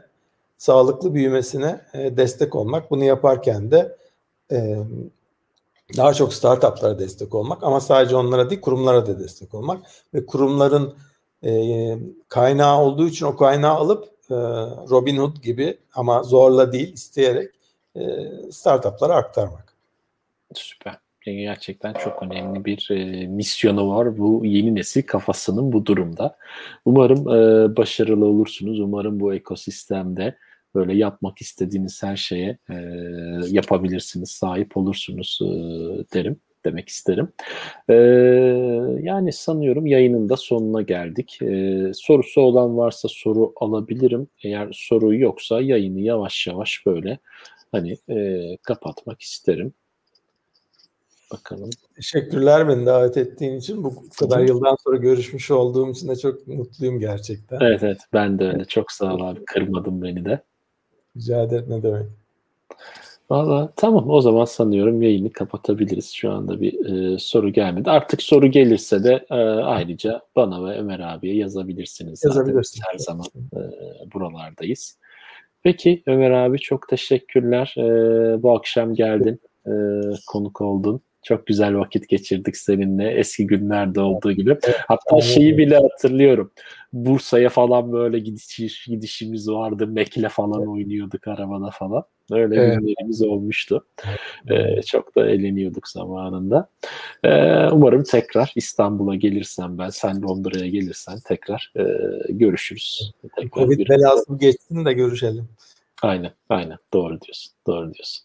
sağlıklı büyümesine destek olmak. Bunu yaparken de e, daha çok startuplara destek olmak ama sadece onlara değil kurumlara da destek olmak ve kurumların e, kaynağı olduğu için o kaynağı alıp e, Robin Hood gibi ama zorla değil isteyerek e, startuplara aktarmak. Süper. Gerçekten çok önemli bir e, misyonu var bu yeni nesil kafasının bu durumda. Umarım e, başarılı olursunuz. Umarım bu ekosistemde böyle yapmak istediğiniz her şeye e, yapabilirsiniz, sahip olursunuz e, derim demek isterim. E, yani sanıyorum yayının da sonuna geldik. E, sorusu olan varsa soru alabilirim. Eğer soru yoksa yayını yavaş yavaş böyle hani e, kapatmak isterim. Bakalım. Teşekkürler beni davet ettiğin için. Bu kadar yıldan sonra görüşmüş olduğum için de çok mutluyum gerçekten. Evet evet ben de öyle. Çok sağ ol abi. Kırmadın beni de. Rica ederim ne demek. Valla tamam o zaman sanıyorum yayını kapatabiliriz. Şu anda bir e, soru gelmedi. Artık soru gelirse de e, ayrıca bana ve Ömer abiye yazabilirsiniz. Zaten Yazabilirsiniz. Her zaman e, buralardayız. Peki Ömer abi çok teşekkürler. E, bu akşam geldin. E, konuk oldun. Çok güzel vakit geçirdik seninle. Eski günlerde olduğu gibi. Hatta şeyi bile hatırlıyorum. Bursa'ya falan böyle gidiş, gidişimiz vardı. Mekle falan oynuyorduk arabada falan. Öyle Evet. günlerimiz olmuştu. Ee, çok da eğleniyorduk zamanında. Ee, umarım tekrar İstanbul'a gelirsen ben, sen Londra'ya gelirsen tekrar e, görüşürüz. Tekrar Covid bir- belası geçsin de görüşelim. Aynen, aynen. Doğru diyorsun. Doğru diyorsun.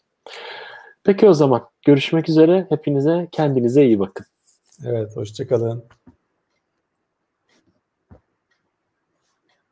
Peki o zaman görüşmek üzere. Hepinize kendinize iyi bakın. Evet hoşçakalın.